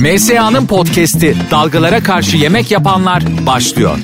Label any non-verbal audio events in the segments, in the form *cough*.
MSA'nın podcast'i Dalgalara Karşı Yemek Yapanlar başlıyor.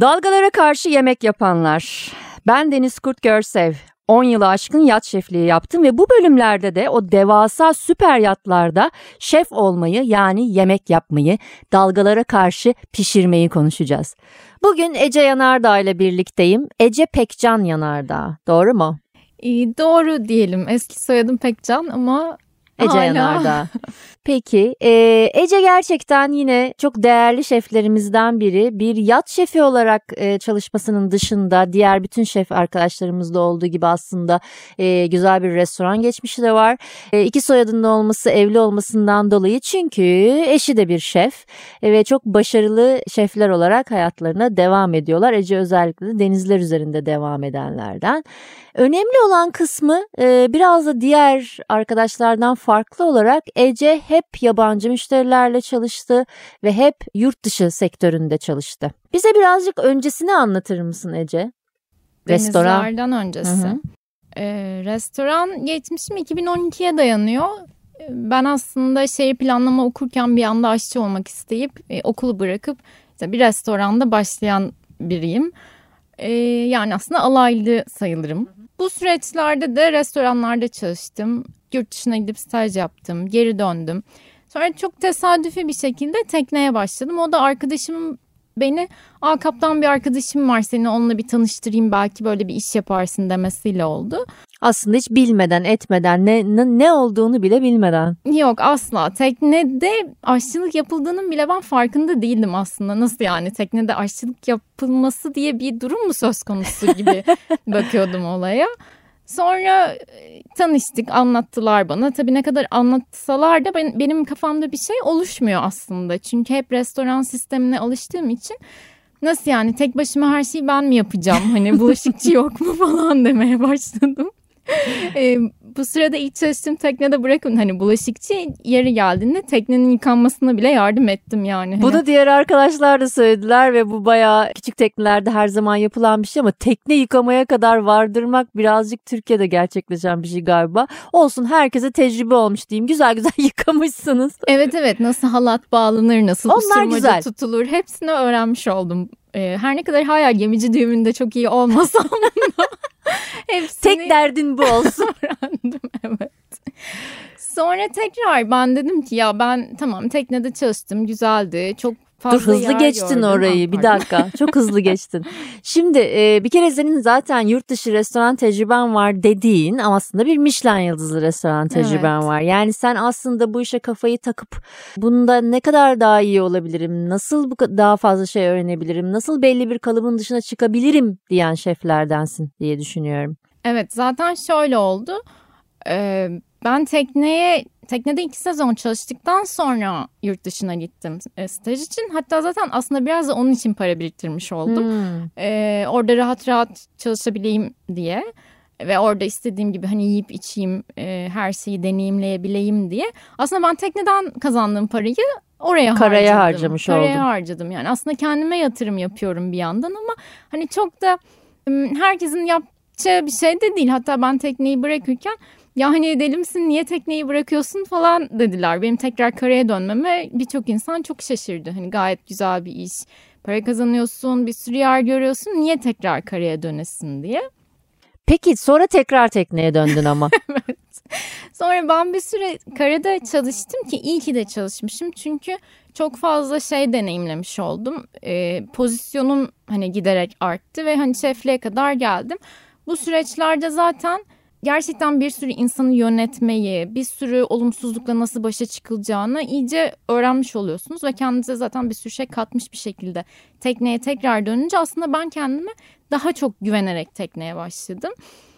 Dalgalara karşı yemek yapanlar. Ben Deniz Kurt Görsev. 10 yılı aşkın yat şefliği yaptım ve bu bölümlerde de o devasa süper yatlarda şef olmayı yani yemek yapmayı, dalgalara karşı pişirmeyi konuşacağız. Bugün Ece Yanardağ ile birlikteyim. Ece Pekcan Yanardağ. Doğru mu? İyi, doğru diyelim. Eski soyadım Pekcan ama Ece hala... Yanardağ. *laughs* Peki e, Ece gerçekten yine çok değerli şeflerimizden biri. Bir yat şefi olarak e, çalışmasının dışında diğer bütün şef arkadaşlarımızda olduğu gibi aslında e, güzel bir restoran geçmişi de var. E, iki soyadının olması evli olmasından dolayı çünkü eşi de bir şef e, ve çok başarılı şefler olarak hayatlarına devam ediyorlar. Ece özellikle de denizler üzerinde devam edenlerden. Önemli olan kısmı e, biraz da diğer arkadaşlardan farklı olarak Ece hep yabancı müşterilerle çalıştı ve hep yurt dışı sektöründe çalıştı. Bize birazcık öncesini anlatır mısın Ece? Restoran. Denizlerden öncesi. Hı hı. Ee, restoran geçmişim 2012'ye dayanıyor. Ben aslında şeyi planlama okurken bir anda aşçı olmak isteyip e, okulu bırakıp işte bir restoranda başlayan biriyim. E, yani aslında alaylı sayılırım. Bu süreçlerde de restoranlarda çalıştım. Yurt dışına gidip staj yaptım. Geri döndüm. Sonra çok tesadüfi bir şekilde tekneye başladım. O da arkadaşım beni Aa kaptan bir arkadaşım var seni onunla bir tanıştırayım belki böyle bir iş yaparsın demesiyle oldu. Aslında hiç bilmeden etmeden ne, ne, olduğunu bile bilmeden. Yok asla teknede aşçılık yapıldığının bile ben farkında değildim aslında. Nasıl yani teknede aşçılık yapılması diye bir durum mu söz konusu gibi *laughs* bakıyordum olaya. Sonra e, tanıştık, anlattılar bana. Tabii ne kadar anlatsalar da ben, benim kafamda bir şey oluşmuyor aslında. Çünkü hep restoran sistemine alıştığım için nasıl yani tek başıma her şeyi ben mi yapacağım? Hani bulaşıkçı yok mu *laughs* falan demeye başladım. *laughs* e, bu sırada ilk çalıştığım teknede bırakın hani bulaşıkçı yeri geldiğinde teknenin yıkanmasına bile yardım ettim yani. Bunu hani... diğer arkadaşlar da söylediler ve bu bayağı küçük teknelerde her zaman yapılan bir şey ama tekne yıkamaya kadar vardırmak birazcık Türkiye'de gerçekleşen bir şey galiba. Olsun herkese tecrübe olmuş diyeyim. Güzel güzel *laughs* yıkamışsınız. Evet evet nasıl halat bağlanır, nasıl Onlar güzel. tutulur hepsini öğrenmiş oldum. Her ne kadar hala gemici düğümünde çok iyi olmasam da *laughs* *laughs* Hepsini Tek derdin bu olsun. *laughs* öğrendim evet. Sonra tekrar ben dedim ki ya ben tamam teknede çalıştım güzeldi çok Fazla Dur hızlı geçtin orayı bir dakika çok hızlı *laughs* geçtin. Şimdi e, bir kere senin zaten yurt dışı restoran tecrüben var dediğin ama aslında bir Michelin yıldızlı restoran tecrüben evet. var. Yani sen aslında bu işe kafayı takıp bunda ne kadar daha iyi olabilirim, nasıl bu daha fazla şey öğrenebilirim, nasıl belli bir kalıbın dışına çıkabilirim diyen şeflerdensin diye düşünüyorum. Evet zaten şöyle oldu. Ee, ben tekneye teknede iki sezon çalıştıktan sonra yurt dışına gittim e, staj için. Hatta zaten aslında biraz da onun için para biriktirmiş oldum. Hmm. E, orada rahat rahat çalışabileyim diye ve orada istediğim gibi hani yiyip içeyim e, her şeyi deneyimleyebileyim diye. Aslında ben tekneden kazandığım parayı oraya Karaya harcadım. harcamış Karaya oldum. harcadım yani. Aslında kendime yatırım yapıyorum bir yandan ama hani çok da herkesin yapacağı bir şey de değil. Hatta ben tekneyi bırakırken ya hani deli misin niye tekneyi bırakıyorsun falan dediler. Benim tekrar karaya dönmeme birçok insan çok şaşırdı. Hani gayet güzel bir iş. Para kazanıyorsun, bir sürü yer görüyorsun. Niye tekrar karaya dönesin diye. Peki sonra tekrar tekneye döndün ama. *laughs* evet. Sonra ben bir süre karada çalıştım ki iyi ki de çalışmışım. Çünkü çok fazla şey deneyimlemiş oldum. Ee, pozisyonum hani giderek arttı ve hani şefliğe kadar geldim. Bu süreçlerde zaten gerçekten bir sürü insanı yönetmeyi, bir sürü olumsuzlukla nasıl başa çıkılacağını iyice öğrenmiş oluyorsunuz ve kendinize zaten bir sürü şey katmış bir şekilde tekneye tekrar dönünce aslında ben kendime daha çok güvenerek tekneye başladım.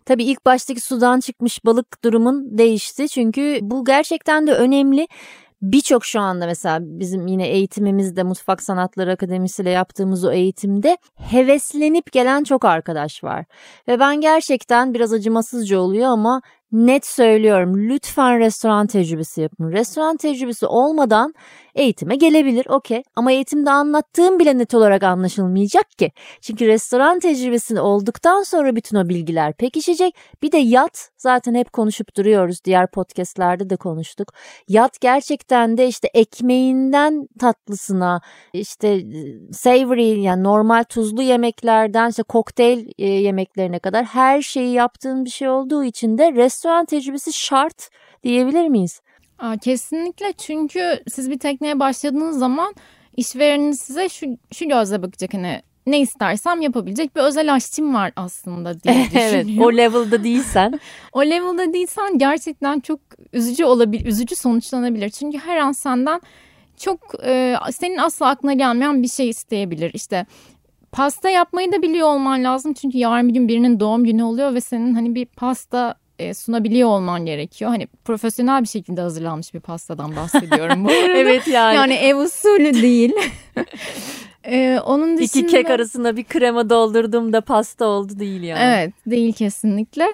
Tabii ilk baştaki sudan çıkmış balık durumun değişti çünkü bu gerçekten de önemli birçok şu anda mesela bizim yine eğitimimizde Mutfak Sanatları Akademisi ile yaptığımız o eğitimde heveslenip gelen çok arkadaş var. Ve ben gerçekten biraz acımasızca oluyor ama net söylüyorum lütfen restoran tecrübesi yapın. Restoran tecrübesi olmadan eğitime gelebilir okey ama eğitimde anlattığım bile net olarak anlaşılmayacak ki. Çünkü restoran tecrübesi olduktan sonra bütün o bilgiler pekişecek. Bir de yat zaten hep konuşup duruyoruz diğer podcastlerde de konuştuk. Yat gerçekten de işte ekmeğinden tatlısına işte savory yani normal tuzlu yemeklerden işte kokteyl e, yemeklerine kadar her şeyi yaptığın bir şey olduğu için de restoran tecrübesi şart diyebilir miyiz? Aa, kesinlikle çünkü siz bir tekneye başladığınız zaman işvereniniz size şu, şu gözle bakacak hani ne istersem yapabilecek bir özel aşçım var aslında diye düşünüyor. *laughs* evet o level'da değilsen. *laughs* o level'da değilsen gerçekten çok üzücü olabilir, üzücü sonuçlanabilir. Çünkü her an senden çok e, senin asla aklına gelmeyen bir şey isteyebilir. İşte pasta yapmayı da biliyor olman lazım. Çünkü yarın bir gün birinin doğum günü oluyor ve senin hani bir pasta e, sunabiliyor olman gerekiyor. Hani profesyonel bir şekilde hazırlanmış bir pastadan bahsediyorum bu *laughs* arada. evet yani. Yani ev usulü değil. ee, *laughs* onun dışında... İki kek arasında bir krema doldurdum da pasta oldu değil yani. Evet değil kesinlikle.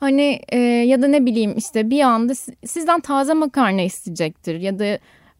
Hani e, ya da ne bileyim işte bir anda sizden taze makarna isteyecektir ya da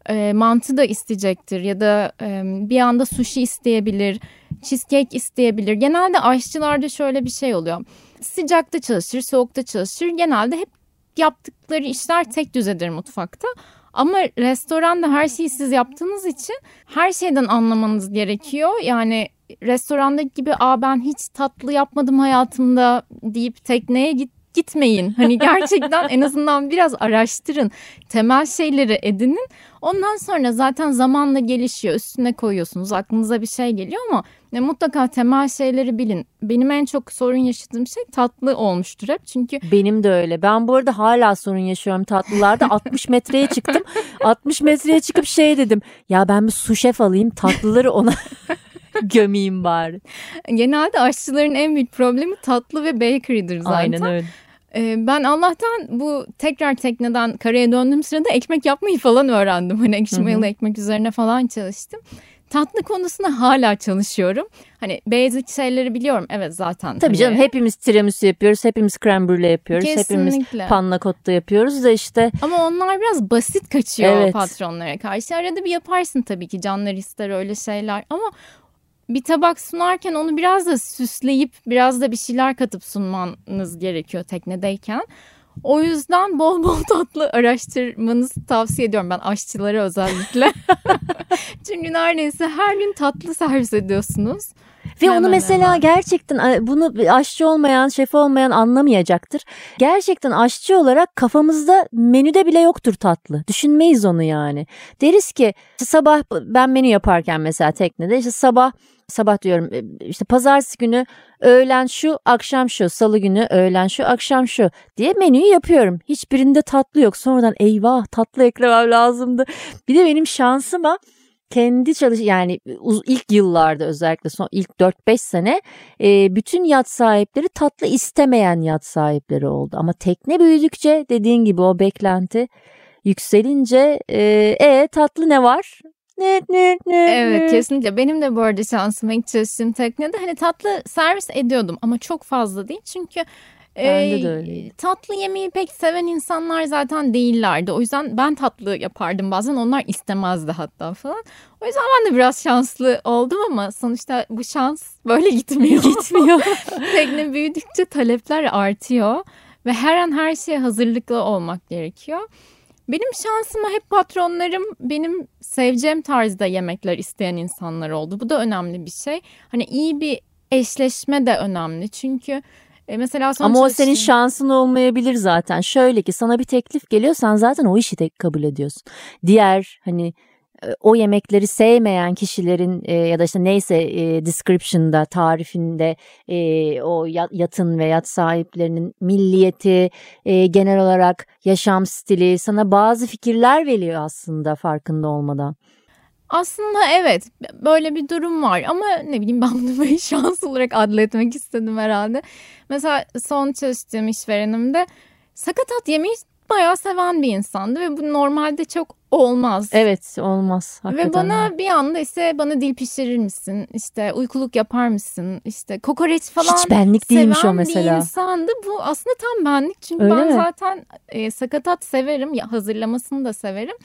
e, mantı da isteyecektir ya da e, bir anda sushi isteyebilir, cheesecake isteyebilir. Genelde aşçılarda şöyle bir şey oluyor sıcakta çalışır, soğukta çalışır. Genelde hep yaptıkları işler tek düzedir mutfakta. Ama restoranda her şeyi siz yaptığınız için her şeyden anlamanız gerekiyor. Yani restorandaki gibi aa ben hiç tatlı yapmadım hayatımda deyip tekneye git gitmeyin. Hani gerçekten en azından biraz araştırın. Temel şeyleri edinin. Ondan sonra zaten zamanla gelişiyor. Üstüne koyuyorsunuz. Aklınıza bir şey geliyor ama ne mutlaka temel şeyleri bilin. Benim en çok sorun yaşadığım şey tatlı olmuştur hep. Çünkü benim de öyle. Ben bu arada hala sorun yaşıyorum tatlılarda. *laughs* 60 metreye çıktım. 60 metreye çıkıp şey dedim. Ya ben bir su şef alayım tatlıları ona *laughs* gömeyim bari. Genelde aşçıların en büyük problemi tatlı ve bakery'dir zaten. Aynen öyle. Ee, ben Allah'tan bu tekrar tekneden karaya döndüğüm sırada ekmek yapmayı falan öğrendim. Hani ekşi mayalı ekmek üzerine falan çalıştım. Tatlı konusunda hala çalışıyorum. Hani basic şeyleri biliyorum. Evet zaten. Tabii hani... canım hepimiz tiramisu yapıyoruz. Hepimiz creme brulee yapıyoruz. Kesinlikle. Hepimiz panna cotta yapıyoruz da işte. Ama onlar biraz basit kaçıyor evet. patronlara karşı. Arada bir yaparsın tabii ki. Canlar ister öyle şeyler. Ama bir tabak sunarken onu biraz da süsleyip biraz da bir şeyler katıp sunmanız gerekiyor teknedeyken. O yüzden bol bol *laughs* tatlı araştırmanızı tavsiye ediyorum ben aşçılara özellikle. *laughs* Çünkü neredeyse her gün tatlı servis ediyorsunuz. Ve hemen onu mesela hemen. gerçekten bunu aşçı olmayan, şef olmayan anlamayacaktır. Gerçekten aşçı olarak kafamızda menüde bile yoktur tatlı. Düşünmeyiz onu yani. Deriz ki sabah ben menü yaparken mesela teknede işte sabah sabah diyorum e, işte pazartesi günü öğlen şu akşam şu salı günü öğlen şu akşam şu diye menüyü yapıyorum. Hiçbirinde tatlı yok. Sonradan eyvah tatlı eklemem lazımdı. Bir de benim şansıma kendi çalış yani ilk yıllarda özellikle son ilk 4-5 sene e, bütün yat sahipleri tatlı istemeyen yat sahipleri oldu. Ama tekne büyüdükçe dediğin gibi o beklenti yükselince e, e tatlı ne var? Evet kesinlikle benim de bu arada şansım ilk çalıştığım teknede hani tatlı servis ediyordum ama çok fazla değil çünkü Bende de öyleydi. Tatlı yemeği pek seven insanlar zaten değillerdi. O yüzden ben tatlı yapardım bazen. Onlar istemezdi hatta falan. O yüzden ben de biraz şanslı oldum ama sonuçta bu şans böyle *laughs* gitmiyor. Gitmiyor. *laughs* Tekne büyüdükçe talepler artıyor. Ve her an her şeye hazırlıklı olmak gerekiyor. Benim şansıma hep patronlarım benim seveceğim tarzda yemekler isteyen insanlar oldu. Bu da önemli bir şey. Hani iyi bir eşleşme de önemli. Çünkü e mesela Ama o senin şansın olmayabilir zaten. Şöyle ki sana bir teklif geliyor sen zaten o işi de kabul ediyorsun. Diğer hani e, o yemekleri sevmeyen kişilerin e, ya da işte neyse e, description'da, tarifinde e, o yatın ve yat sahiplerinin milliyeti, e, genel olarak yaşam stili sana bazı fikirler veriyor aslında farkında olmadan. Aslında evet böyle bir durum var ama ne bileyim ben bunu böyle *laughs* şans olarak adletmek istedim herhalde. Mesela son çalıştığım işverenimde sakatat yemeği bayağı seven bir insandı ve bu normalde çok olmaz. Evet olmaz. Hakikaten. Ve bana bir anda ise bana dil pişirir misin? İşte uykuluk yapar mısın? İşte kokoreç falan Hiç benlik değilmiş o mesela. bir insandı. Bu aslında tam benlik. Çünkü Öyle ben mi? zaten e, sakatat severim. Ya, hazırlamasını da severim.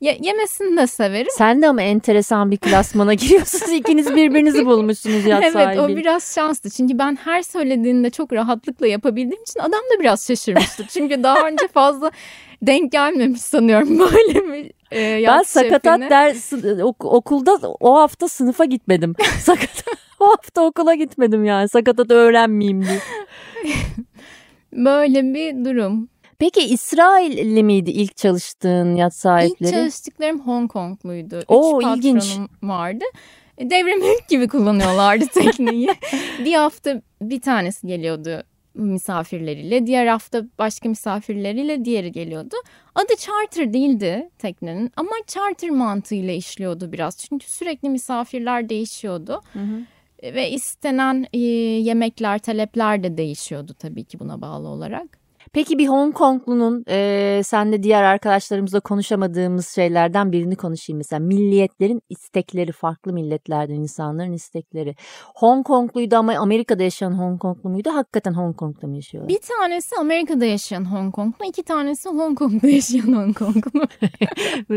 Ye- yemesini de severim. Sen de ama enteresan bir klasmana *laughs* giriyorsunuz. İkiniz birbirinizi bulmuşsunuz yat evet, sahibi. Evet o biraz şanslı. Çünkü ben her söylediğinde çok rahatlıkla yapabildiğim için adam da biraz şaşırmıştı. *laughs* Çünkü daha önce fazla denk gelmemiş sanıyorum *laughs* böyle bir e, Ben sakatat ders okulda o hafta sınıfa gitmedim. sakatat o hafta okula gitmedim yani. Sakatat öğrenmeyeyim diye. böyle bir durum. Peki İsrailli miydi ilk çalıştığın yat sahipleri? İlk çalıştıklarım Hong Kongluydu. Oo, Üç ilginç. vardı. E, devrimlik *laughs* gibi kullanıyorlardı *laughs* tekneyi. bir hafta bir tanesi geliyordu misafirleriyle. Diğer hafta başka misafirleriyle diğeri geliyordu. Adı charter değildi teknenin ama charter mantığıyla işliyordu biraz. Çünkü sürekli misafirler değişiyordu. Hı hı. Ve istenen e, yemekler, talepler de değişiyordu tabii ki buna bağlı olarak. Peki bir Hong Konglunun e, sen de diğer arkadaşlarımızla konuşamadığımız şeylerden birini konuşayım mesela. Milliyetlerin istekleri farklı milletlerden insanların istekleri. Hong Kongluydu ama Amerika'da yaşayan Hong Konglu muydu? Hakikaten Hong Kong'da mı yaşıyor? Bir tanesi Amerika'da yaşayan Hong Konglu, iki tanesi Hong Kong'da yaşayan Hong Konglu.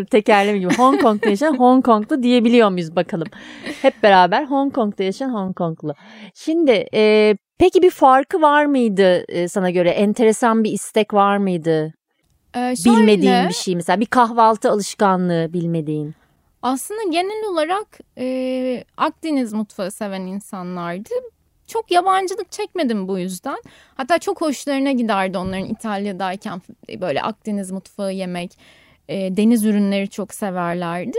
*laughs* Tekerleme gibi Hong Kong'da yaşayan Hong Konglu diyebiliyor muyuz bakalım. Hep beraber Hong Kong'da yaşayan Hong Konglu. Şimdi e, Peki bir farkı var mıydı e, sana göre? Enteresan bir istek var mıydı? Ee, şöyle, bilmediğin bir şey mesela bir kahvaltı alışkanlığı bilmediğin. Aslında genel olarak e, Akdeniz mutfağı seven insanlardı. Çok yabancılık çekmedim bu yüzden. Hatta çok hoşlarına giderdi onların İtalya'dayken böyle Akdeniz mutfağı yemek, e, deniz ürünleri çok severlerdi.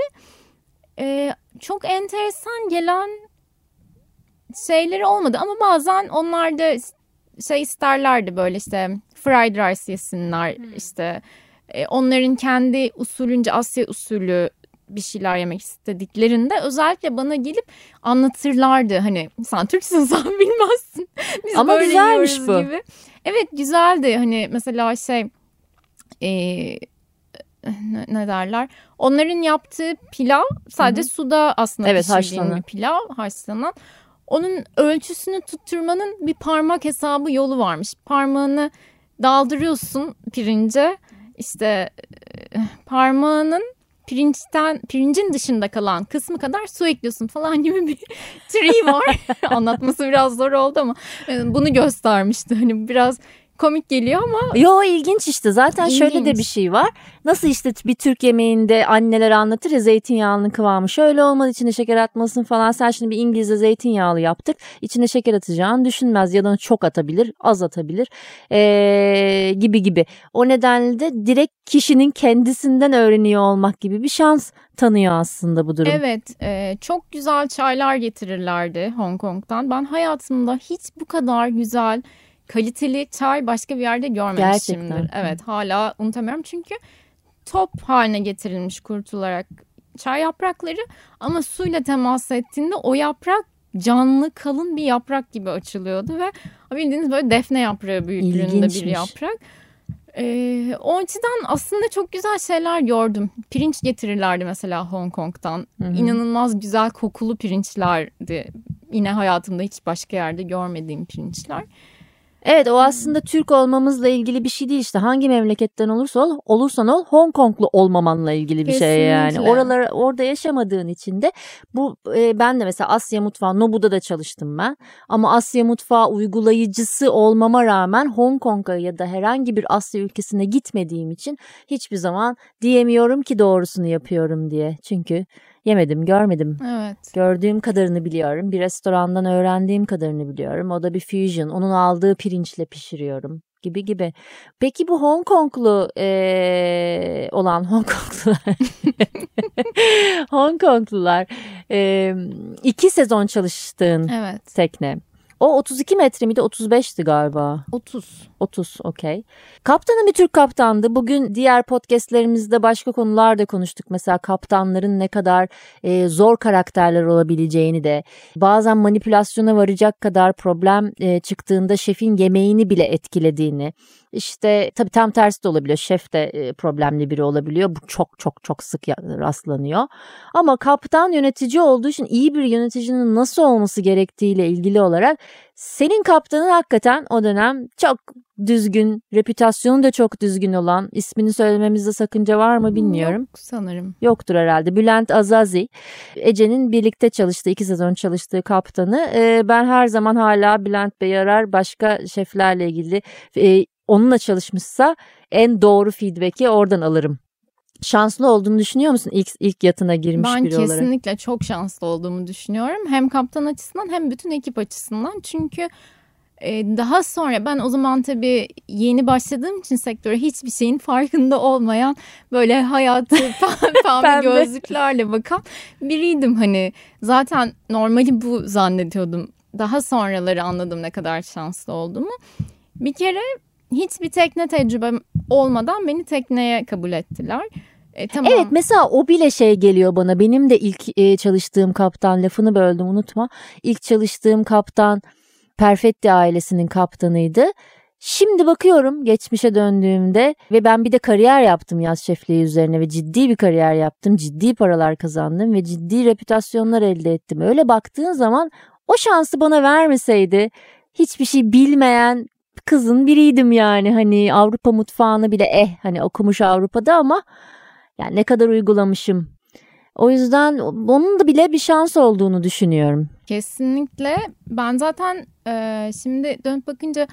E, çok enteresan gelen şeyleri olmadı ama bazen onlar da şey isterlerdi böyle işte fried rice yesinler hmm. işte e, onların kendi usulünce Asya usulü bir şeyler yemek istediklerinde özellikle bana gelip anlatırlardı hani sen Türksün *laughs* sen bilmezsin biz Ama böyle güzelmiş bu. gibi. Evet güzeldi hani mesela şey e, ne, ne derler onların yaptığı pilav sadece Hı-hı. suda aslında evet, pişirdiğim bir pilav haşlanan onun ölçüsünü tutturmanın bir parmak hesabı yolu varmış. Parmağını daldırıyorsun pirince. İşte e, parmağının pirinçten pirincin dışında kalan kısmı kadar su ekliyorsun falan gibi bir tri var. *laughs* Anlatması biraz zor oldu ama e, bunu göstermişti. Hani biraz komik geliyor ama. Yo ilginç işte zaten ilginç. şöyle de bir şey var. Nasıl işte bir Türk yemeğinde anneler anlatır ya zeytinyağının kıvamı şöyle olmadı içine şeker atmasın falan. Sen şimdi bir İngilizce zeytinyağlı yaptık. İçine şeker atacağını düşünmez ya da çok atabilir az atabilir ee, gibi gibi. O nedenle de direkt kişinin kendisinden öğreniyor olmak gibi bir şans tanıyor aslında bu durum. Evet e, çok güzel çaylar getirirlerdi Hong Kong'dan. Ben hayatımda hiç bu kadar güzel kaliteli çay başka bir yerde görmemişimdir. Gerçekten. Evet hala unutamıyorum çünkü top haline getirilmiş kurutularak çay yaprakları ama suyla temas ettiğinde o yaprak canlı kalın bir yaprak gibi açılıyordu ve bildiğiniz böyle defne yaprağı büyüklüğünde İlginçmiş. bir yaprak. Ee, o açıdan aslında çok güzel şeyler gördüm. Pirinç getirirlerdi mesela Hong Kong'dan. Hı hı. İnanılmaz güzel kokulu pirinçlerdi. Yine hayatımda hiç başka yerde görmediğim pirinçler. Evet o aslında Türk olmamızla ilgili bir şey değil işte hangi memleketten olursa ol, olursan ol Hong Konglu olmamanla ilgili bir Kesinlikle. şey yani. Oralar orada yaşamadığın için de bu e, ben de mesela Asya mutfağı Nobu'da da çalıştım ben. Ama Asya mutfağı uygulayıcısı olmama rağmen Hong Kong'a ya da herhangi bir Asya ülkesine gitmediğim için hiçbir zaman diyemiyorum ki doğrusunu yapıyorum diye. Çünkü yemedim, görmedim. Evet. Gördüğüm kadarını biliyorum. Bir restorandan öğrendiğim kadarını biliyorum. O da bir fusion. Onun aldığı pirinçle pişiriyorum gibi gibi. Peki bu Hong Konglu e, olan Hong Konglular *laughs* Hong Konglular e, iki sezon çalıştığın evet. tekne. O 32 metre miydi 35'ti galiba. 30. 30 okey. Kaptanın bir Türk kaptandı. Bugün diğer podcastlerimizde başka konularda konuştuk. Mesela kaptanların ne kadar e, zor karakterler olabileceğini de bazen manipülasyona varacak kadar problem e, çıktığında şefin yemeğini bile etkilediğini. İşte tabii tam tersi de olabiliyor. Şef de e, problemli biri olabiliyor. Bu çok çok çok sık rastlanıyor. Ama kaptan yönetici olduğu için iyi bir yöneticinin nasıl olması gerektiğiyle ilgili olarak senin kaptanın hakikaten o dönem çok düzgün, reputasyonu da çok düzgün olan, ismini söylememizde sakınca var mı bilmiyorum. Yok sanırım. Yoktur herhalde. Bülent Azazi, Ece'nin birlikte çalıştığı, iki sezon çalıştığı kaptanı. Ee, ben her zaman hala Bülent Bey arar, başka şeflerle ilgili e, onunla çalışmışsa en doğru feedback'i oradan alırım. Şanslı olduğunu düşünüyor musun ilk ilk yatına girmiş ben biri olarak? Ben kesinlikle çok şanslı olduğumu düşünüyorum. Hem kaptan açısından hem bütün ekip açısından. Çünkü e, daha sonra ben o zaman tabii yeni başladığım için sektöre hiçbir şeyin farkında olmayan böyle hayatı *laughs* pembe gözlüklerle bakan biriydim hani. Zaten normali bu zannediyordum. Daha sonraları anladım ne kadar şanslı olduğumu. Bir kere hiçbir tekne tecrübem olmadan beni tekneye kabul ettiler. E, tamam. Evet mesela o bile şey geliyor bana. Benim de ilk e, çalıştığım kaptan lafını böldüm unutma. İlk çalıştığım kaptan Perfetti ailesinin kaptanıydı. Şimdi bakıyorum geçmişe döndüğümde ve ben bir de kariyer yaptım yaz şefliği üzerine ve ciddi bir kariyer yaptım. Ciddi paralar kazandım ve ciddi reputasyonlar elde ettim. Öyle baktığın zaman o şansı bana vermeseydi hiçbir şey bilmeyen kızın biriydim yani. Hani Avrupa mutfağını bile eh hani okumuş Avrupa'da ama yani ne kadar uygulamışım. O yüzden onun da bile bir şans olduğunu düşünüyorum. Kesinlikle. Ben zaten e, şimdi dönüp bakınca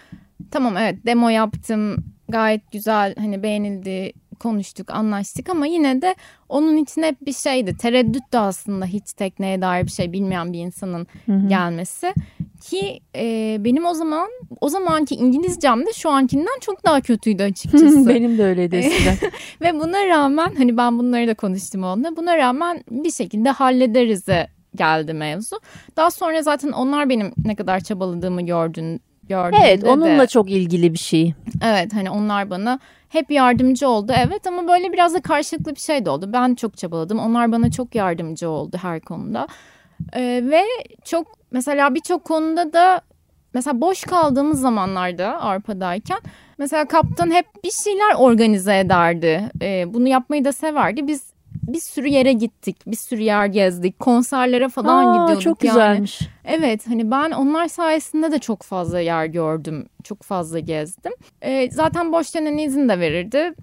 tamam evet demo yaptım. Gayet güzel hani beğenildi konuştuk, anlaştık ama yine de onun için hep bir şeydi. Tereddüt de aslında hiç tekneye dair bir şey bilmeyen bir insanın hı hı. gelmesi. Ki e, benim o zaman o zamanki İngilizcem de şu ankinden çok daha kötüydü *laughs* açıkçası. benim de öyleydi eskiden. *laughs* Ve buna rağmen hani ben bunları da konuştum onunla. Buna rağmen bir şekilde hallederize geldi mevzu. Daha sonra zaten onlar benim ne kadar çabaladığımı gördün gördüğünde Evet onunla de, çok ilgili bir şey. Evet hani onlar bana hep yardımcı oldu evet ama böyle biraz da karşılıklı bir şey de oldu. Ben çok çabaladım onlar bana çok yardımcı oldu her konuda. Ee, ve çok mesela birçok konuda da mesela boş kaldığımız zamanlarda Arpa'dayken mesela kaptan hep bir şeyler organize ederdi. Ee, bunu yapmayı da severdi. Biz bir sürü yere gittik. Bir sürü yer gezdik. Konserlere falan Aa, gidiyorduk. Çok güzelmiş. Yani. Evet hani ben onlar sayesinde de çok fazla yer gördüm. Çok fazla gezdim. Ee, zaten boş dönen izin de verirdi.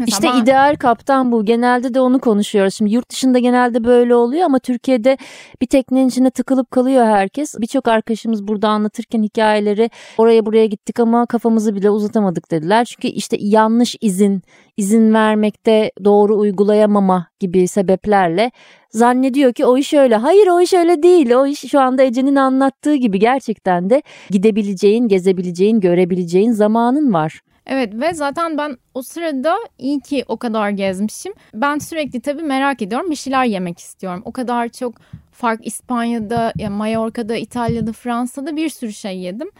Mesela işte ben... ideal kaptan bu. Genelde de onu konuşuyoruz. Şimdi yurt dışında genelde böyle oluyor ama Türkiye'de bir teknenin içinde tıkılıp kalıyor herkes. Birçok arkadaşımız burada anlatırken hikayeleri oraya buraya gittik ama kafamızı bile uzatamadık dediler. Çünkü işte yanlış izin, izin vermekte doğru uygulayamama gibi sebeplerle zannediyor ki o iş öyle. Hayır o iş öyle değil. O iş şu anda Ece'nin anlattığı gibi gerçekten de gidebileceğin, gezebileceğin, görebileceğin zamanın var. Evet ve zaten ben o sırada iyi ki o kadar gezmişim. Ben sürekli tabii merak ediyorum bir şeyler yemek istiyorum. O kadar çok fark İspanya'da, ya Mallorca'da, İtalya'da, Fransa'da bir sürü şey yedim.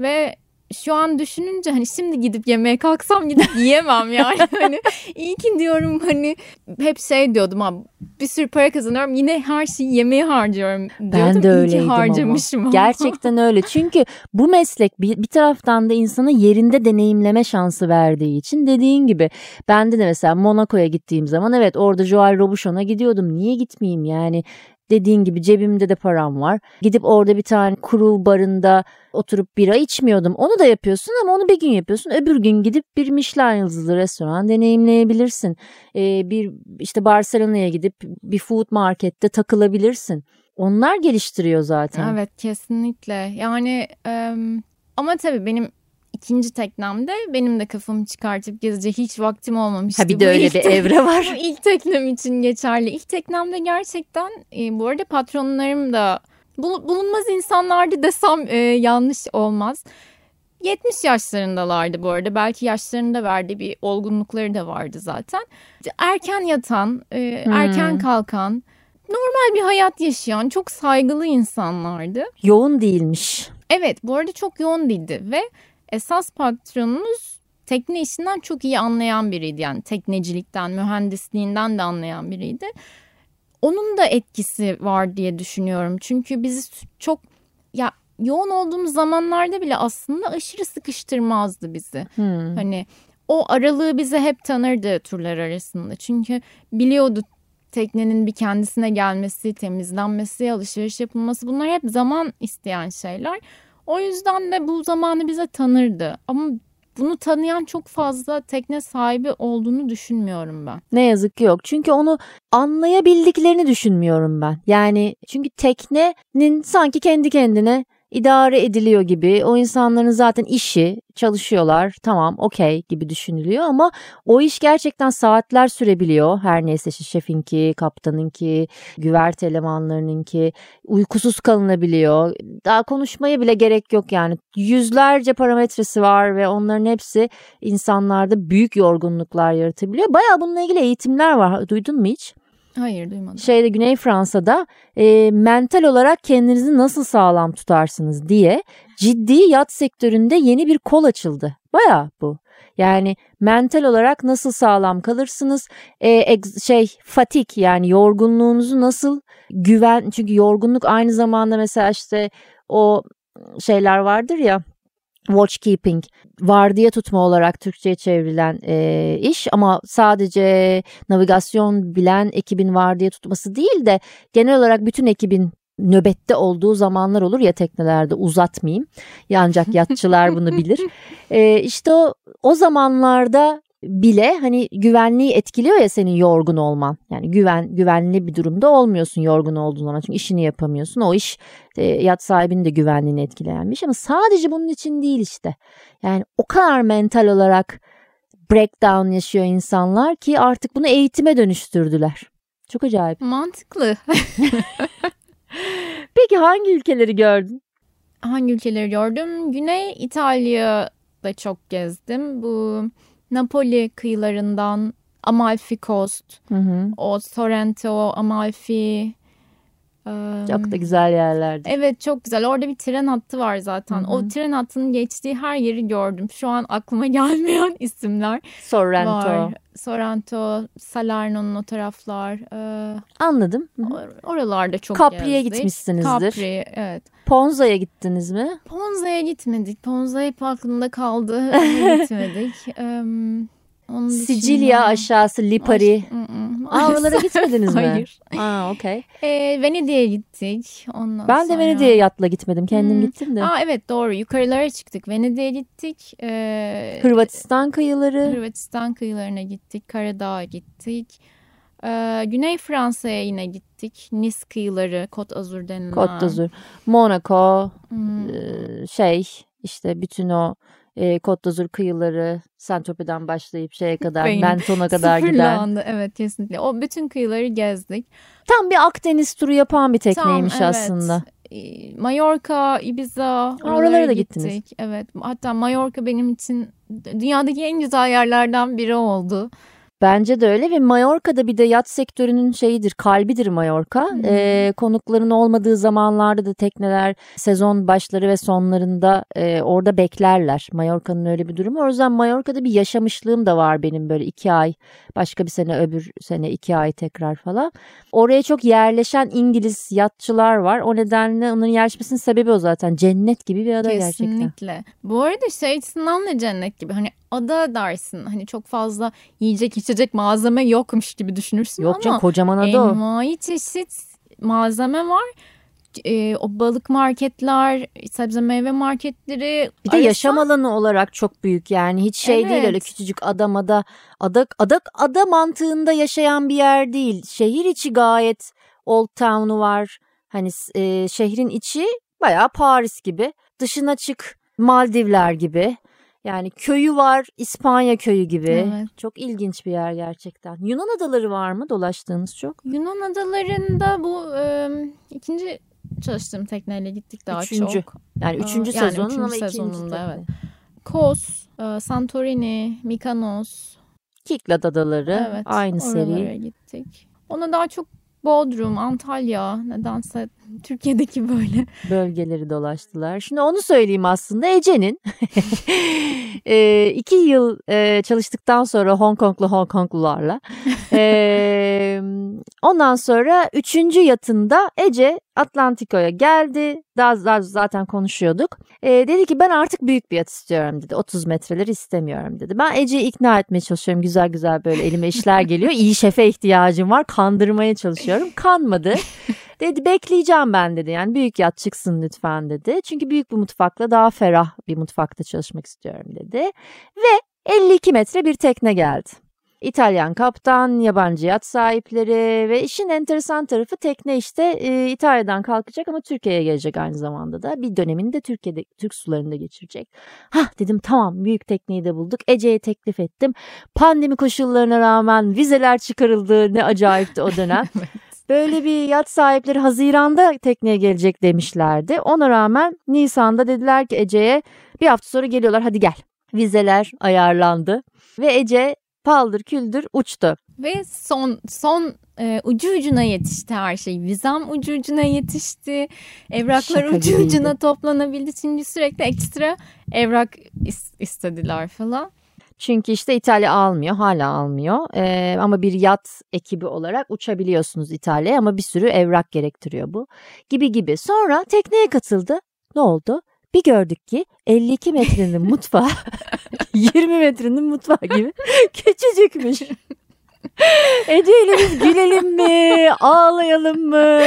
Ve şu an düşününce hani şimdi gidip yemeğe kalksam gidip *laughs* yiyemem yani. *laughs* hani iyi ki diyorum hani hep şey diyordum abi bir sürü para kazanıyorum yine her şeyi yemeğe harcıyorum diyordum. Ben de öyleydim harcamışım ama. ama. Gerçekten öyle çünkü bu meslek bir, bir taraftan da insana yerinde deneyimleme şansı verdiği için dediğin gibi bende de mesela Monaco'ya gittiğim zaman evet orada Joel Robuchon'a gidiyordum niye gitmeyeyim yani Dediğin gibi cebimde de param var. Gidip orada bir tane kuru barında oturup bira içmiyordum. Onu da yapıyorsun ama onu bir gün yapıyorsun. Öbür gün gidip bir Michelin yıldızlı restoran deneyimleyebilirsin. Ee, bir işte Barcelona'ya gidip bir food markette takılabilirsin. Onlar geliştiriyor zaten. Evet kesinlikle. Yani ama tabii benim ikinci teknemde benim de kafamı çıkartıp gezecek hiç vaktim olmamıştı. Ha bir de öyle bir evre var. *laughs* Bu ilk teknem için geçerli. İlk teknemde gerçekten e, bu arada patronlarım da bulunmaz insanlardı desem e, yanlış olmaz. 70 yaşlarındalardı bu arada. Belki yaşlarında verdiği bir olgunlukları da vardı zaten. Erken yatan, e, hmm. erken kalkan, normal bir hayat yaşayan çok saygılı insanlardı. Yoğun değilmiş. Evet bu arada çok yoğun değildi ve esas patronumuz tekne işinden çok iyi anlayan biriydi. Yani teknecilikten, mühendisliğinden de anlayan biriydi. Onun da etkisi var diye düşünüyorum. Çünkü bizi çok ya yoğun olduğumuz zamanlarda bile aslında aşırı sıkıştırmazdı bizi. Hmm. Hani o aralığı bize hep tanırdı turlar arasında. Çünkü biliyordu teknenin bir kendisine gelmesi, temizlenmesi, alışveriş yapılması bunlar hep zaman isteyen şeyler. O yüzden de bu zamanı bize tanırdı. Ama bunu tanıyan çok fazla tekne sahibi olduğunu düşünmüyorum ben. Ne yazık ki yok. Çünkü onu anlayabildiklerini düşünmüyorum ben. Yani çünkü teknenin sanki kendi kendine idare ediliyor gibi. O insanların zaten işi, çalışıyorlar. Tamam, okey gibi düşünülüyor ama o iş gerçekten saatler sürebiliyor. Her neyse işte şefinki, kaptanınki, güvert elemanlarınınki uykusuz kalınabiliyor. Daha konuşmaya bile gerek yok yani. Yüzlerce parametresi var ve onların hepsi insanlarda büyük yorgunluklar yaratabiliyor. Baya bununla ilgili eğitimler var. Duydun mu hiç? Hayır duymadım. Şeyde Güney Fransa'da e, mental olarak kendinizi nasıl sağlam tutarsınız diye ciddi yat sektöründe yeni bir kol açıldı. Baya bu. Yani mental olarak nasıl sağlam kalırsınız? E, şey fatik yani yorgunluğunuzu nasıl güven çünkü yorgunluk aynı zamanda mesela işte o şeyler vardır ya watchkeeping vardiya tutma olarak Türkçe'ye çevrilen e, iş ama sadece navigasyon bilen ekibin vardiya tutması değil de genel olarak bütün ekibin nöbette olduğu zamanlar olur ya teknelerde uzatmayayım. Ancak yatçılar bunu bilir. *laughs* E, işte o, o zamanlarda bile hani güvenliği etkiliyor ya senin yorgun olman. Yani güven güvenli bir durumda olmuyorsun yorgun olduğun zaman çünkü işini yapamıyorsun. O iş e, yat sahibinin de güvenliğini etkileyen bir şey ama sadece bunun için değil işte. Yani o kadar mental olarak breakdown yaşıyor insanlar ki artık bunu eğitime dönüştürdüler. Çok acayip. Mantıklı. *laughs* Peki hangi ülkeleri gördün? Hangi ülkeleri gördüm? Güney İtalya'da çok gezdim. Bu Napoli kıyılarından Amalfi Coast, Hı hı. o Sorrento, Amalfi. Çok da güzel yerlerdi. Evet çok güzel. Orada bir tren hattı var zaten. Hı hı. O tren hattının geçtiği her yeri gördüm. Şu an aklıma *laughs* gelmeyen isimler Sorrento. var. Sorrento, Salerno'nun o taraflar. Ee, Anladım. Hı hı. or- oralarda çok Capri'ye gezdik. gitmişsinizdir. Capri, evet. Ponza'ya gittiniz mi? Ponza'ya gitmedik. Ponza hep aklımda kaldı. *laughs* Gitmedik. Ee, onun Sicilya dışında- aşağısı Lipari. I-ı, Aa, oralara gitmediniz mi? *laughs* Hayır. Aa, okey. Ee, Venedik'e gittik. Ondan Ben de sonra- Venedik'e yatla gitmedim. Kendim Hmm. gittim de. Aa, evet doğru. Yukarılara çıktık. Venedik'e gittik. Ee, Hırvatistan kıyıları. Hırvatistan kıyılarına gittik. Karadağ'a gittik. Ee, Güney Fransa'ya yine gittik. Nice kıyıları, Côte d'Azur denilen. Côte d'Azur. Monaco. Hmm. e, şey işte bütün o e, Côte d'Azur kıyıları Saint-Tropez'den başlayıp şeye kadar Beynim Menton'a kadar giden. Sıfırlandı. Evet kesinlikle. O bütün kıyıları gezdik. Tam bir Akdeniz turu yapan bir tekneymiş Tam, evet. aslında. Mallorca, Ibiza oralara oralara da gittik. gittiniz. Evet. Hatta Mallorca benim için dünyadaki en güzel yerlerden biri oldu. Bence de öyle ve Mallorca'da bir de yat sektörünün şeyidir, kalbidir Mallorca. Hmm. Ee, konukların olmadığı zamanlarda da tekneler sezon başları ve sonlarında e, orada beklerler. Mallorca'nın öyle bir durumu. O yüzden Mallorca'da bir yaşamışlığım da var benim böyle iki ay, başka bir sene öbür sene iki ay tekrar falan. Oraya çok yerleşen İngiliz yatçılar var. O nedenle onların yerleşmesinin sebebi o zaten. Cennet gibi bir ada gerçekten. Kesinlikle. Bu arada şey açısından da cennet gibi. Hani ada dersin. Hani çok fazla yiyecek içecek malzeme yokmuş gibi düşünürsün Yok ama canım kocaman ada o. envai çeşit malzeme var. Ee, o balık marketler, sebze meyve marketleri. Bir de arasında- yaşam alanı olarak çok büyük yani hiç şey değil öyle Evet. küçücük adam ada ada ada ada mantığında yaşayan bir yer değil. Şehir içi gayet Old Town'u var. Hani e, şehrin içi bayağı Paris gibi. Dışına çık Maldivler gibi. Yani köyü var İspanya köyü gibi. Evet. Çok ilginç bir yer gerçekten. Yunan adaları var mı dolaştığınız çok? Yunan adalarında bu e, ikinci çalıştığım tekneyle gittik daha Üçüncü. çok. Yani üçüncü yani sezonun üçüncü ama ikinci sezonunda, tabii. evet. Kos, e, Santorini, Mikanos. Kiklad adaları Evet. aynı seri. gittik. Ona daha çok Bodrum, Antalya nedense Türkiye'deki böyle bölgeleri dolaştılar. Şimdi onu söyleyeyim aslında Ece'nin *laughs* e, iki yıl e, çalıştıktan sonra Hong Konglu Hong Konglularla e, ondan sonra üçüncü yatında Ece Atlantiko'ya geldi. Daha, daha zaten konuşuyorduk. E, dedi ki ben artık büyük bir yat istiyorum dedi. 30 metreleri istemiyorum dedi. Ben Ece'yi ikna etmeye çalışıyorum. Güzel güzel böyle elime işler geliyor. İyi şefe ihtiyacım var. Kandırmaya çalışıyorum. Kanmadı. Dedi bekleyeceğim ben dedi. Yani büyük yat çıksın lütfen dedi. Çünkü büyük bir mutfakla daha ferah bir mutfakta çalışmak istiyorum dedi. Ve 52 metre bir tekne geldi. İtalyan kaptan, yabancı yat sahipleri ve işin enteresan tarafı tekne işte e, İtalya'dan kalkacak ama Türkiye'ye gelecek aynı zamanda da. Bir dönemini de Türkiye'de Türk sularında geçirecek. Hah dedim tamam büyük tekneyi de bulduk. Ece'ye teklif ettim. Pandemi koşullarına rağmen vizeler çıkarıldı. Ne acayipti o dönem. *laughs* Böyle bir yat sahipleri Haziran'da tekneye gelecek demişlerdi. Ona rağmen Nisan'da dediler ki Ece'ye bir hafta sonra geliyorlar hadi gel. Vizeler ayarlandı ve Ece paldır küldür uçtu. Ve son son e, ucu ucuna yetişti her şey. Vizam ucu ucuna yetişti. Evraklar Şaka ucu gibiydi. ucuna toplanabildi. Çünkü sürekli ekstra evrak is- istediler falan. Çünkü işte İtalya almıyor, hala almıyor. Ee, ama bir yat ekibi olarak uçabiliyorsunuz İtalya'ya ama bir sürü evrak gerektiriyor bu. Gibi gibi. Sonra tekneye katıldı. Ne oldu? Bir gördük ki 52 metrenin mutfağı *laughs* 20 metrenin mutfağı gibi küçücükmüş. *laughs* Ece ile biz gülelim mi, ağlayalım mı?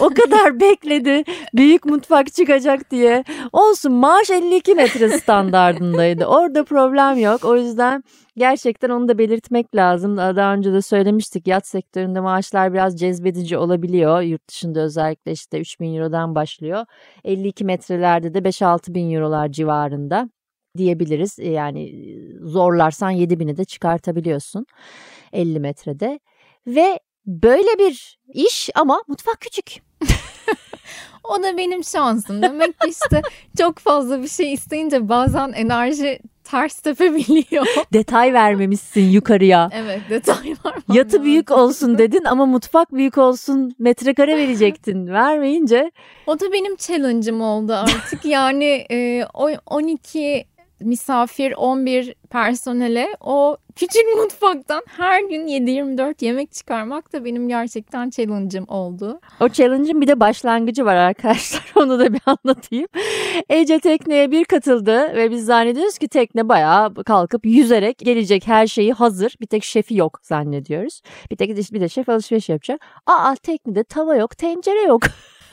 O kadar bekledi büyük mutfak çıkacak diye. Olsun maaş 52 metre standardındaydı. Orada problem yok. O yüzden gerçekten onu da belirtmek lazım. Daha önce de söylemiştik yat sektöründe maaşlar biraz cezbedici olabiliyor. Yurt dışında özellikle işte 3000 Euro'dan başlıyor. 52 metrelerde de 5-6 bin Euro'lar civarında diyebiliriz. Yani zorlarsan 7 bini de çıkartabiliyorsun. 50 metrede ve böyle bir iş ama mutfak küçük. *laughs* o da benim şansım. Demek ki işte çok fazla bir şey isteyince bazen enerji ters tepebiliyor. *laughs* Detay vermemişsin yukarıya. *laughs* Evet detay var. Yatı büyük olsun dedin ama mutfak büyük olsun metrekare verecektin. Vermeyince. O da benim challenge'ım oldu artık. Yani e, 12 misafir 11 personele o küçük *laughs* mutfaktan her gün 7-24 yemek çıkarmak da benim gerçekten challenge'ım oldu. O challenge'ın bir de başlangıcı var arkadaşlar *laughs* onu da bir anlatayım. Ece tekneye bir katıldı ve biz zannediyoruz ki tekne bayağı kalkıp yüzerek gelecek her şeyi hazır. Bir tek şefi yok zannediyoruz. Bir tek bir de şef alışveriş yapacak. Aa teknede tava yok tencere yok.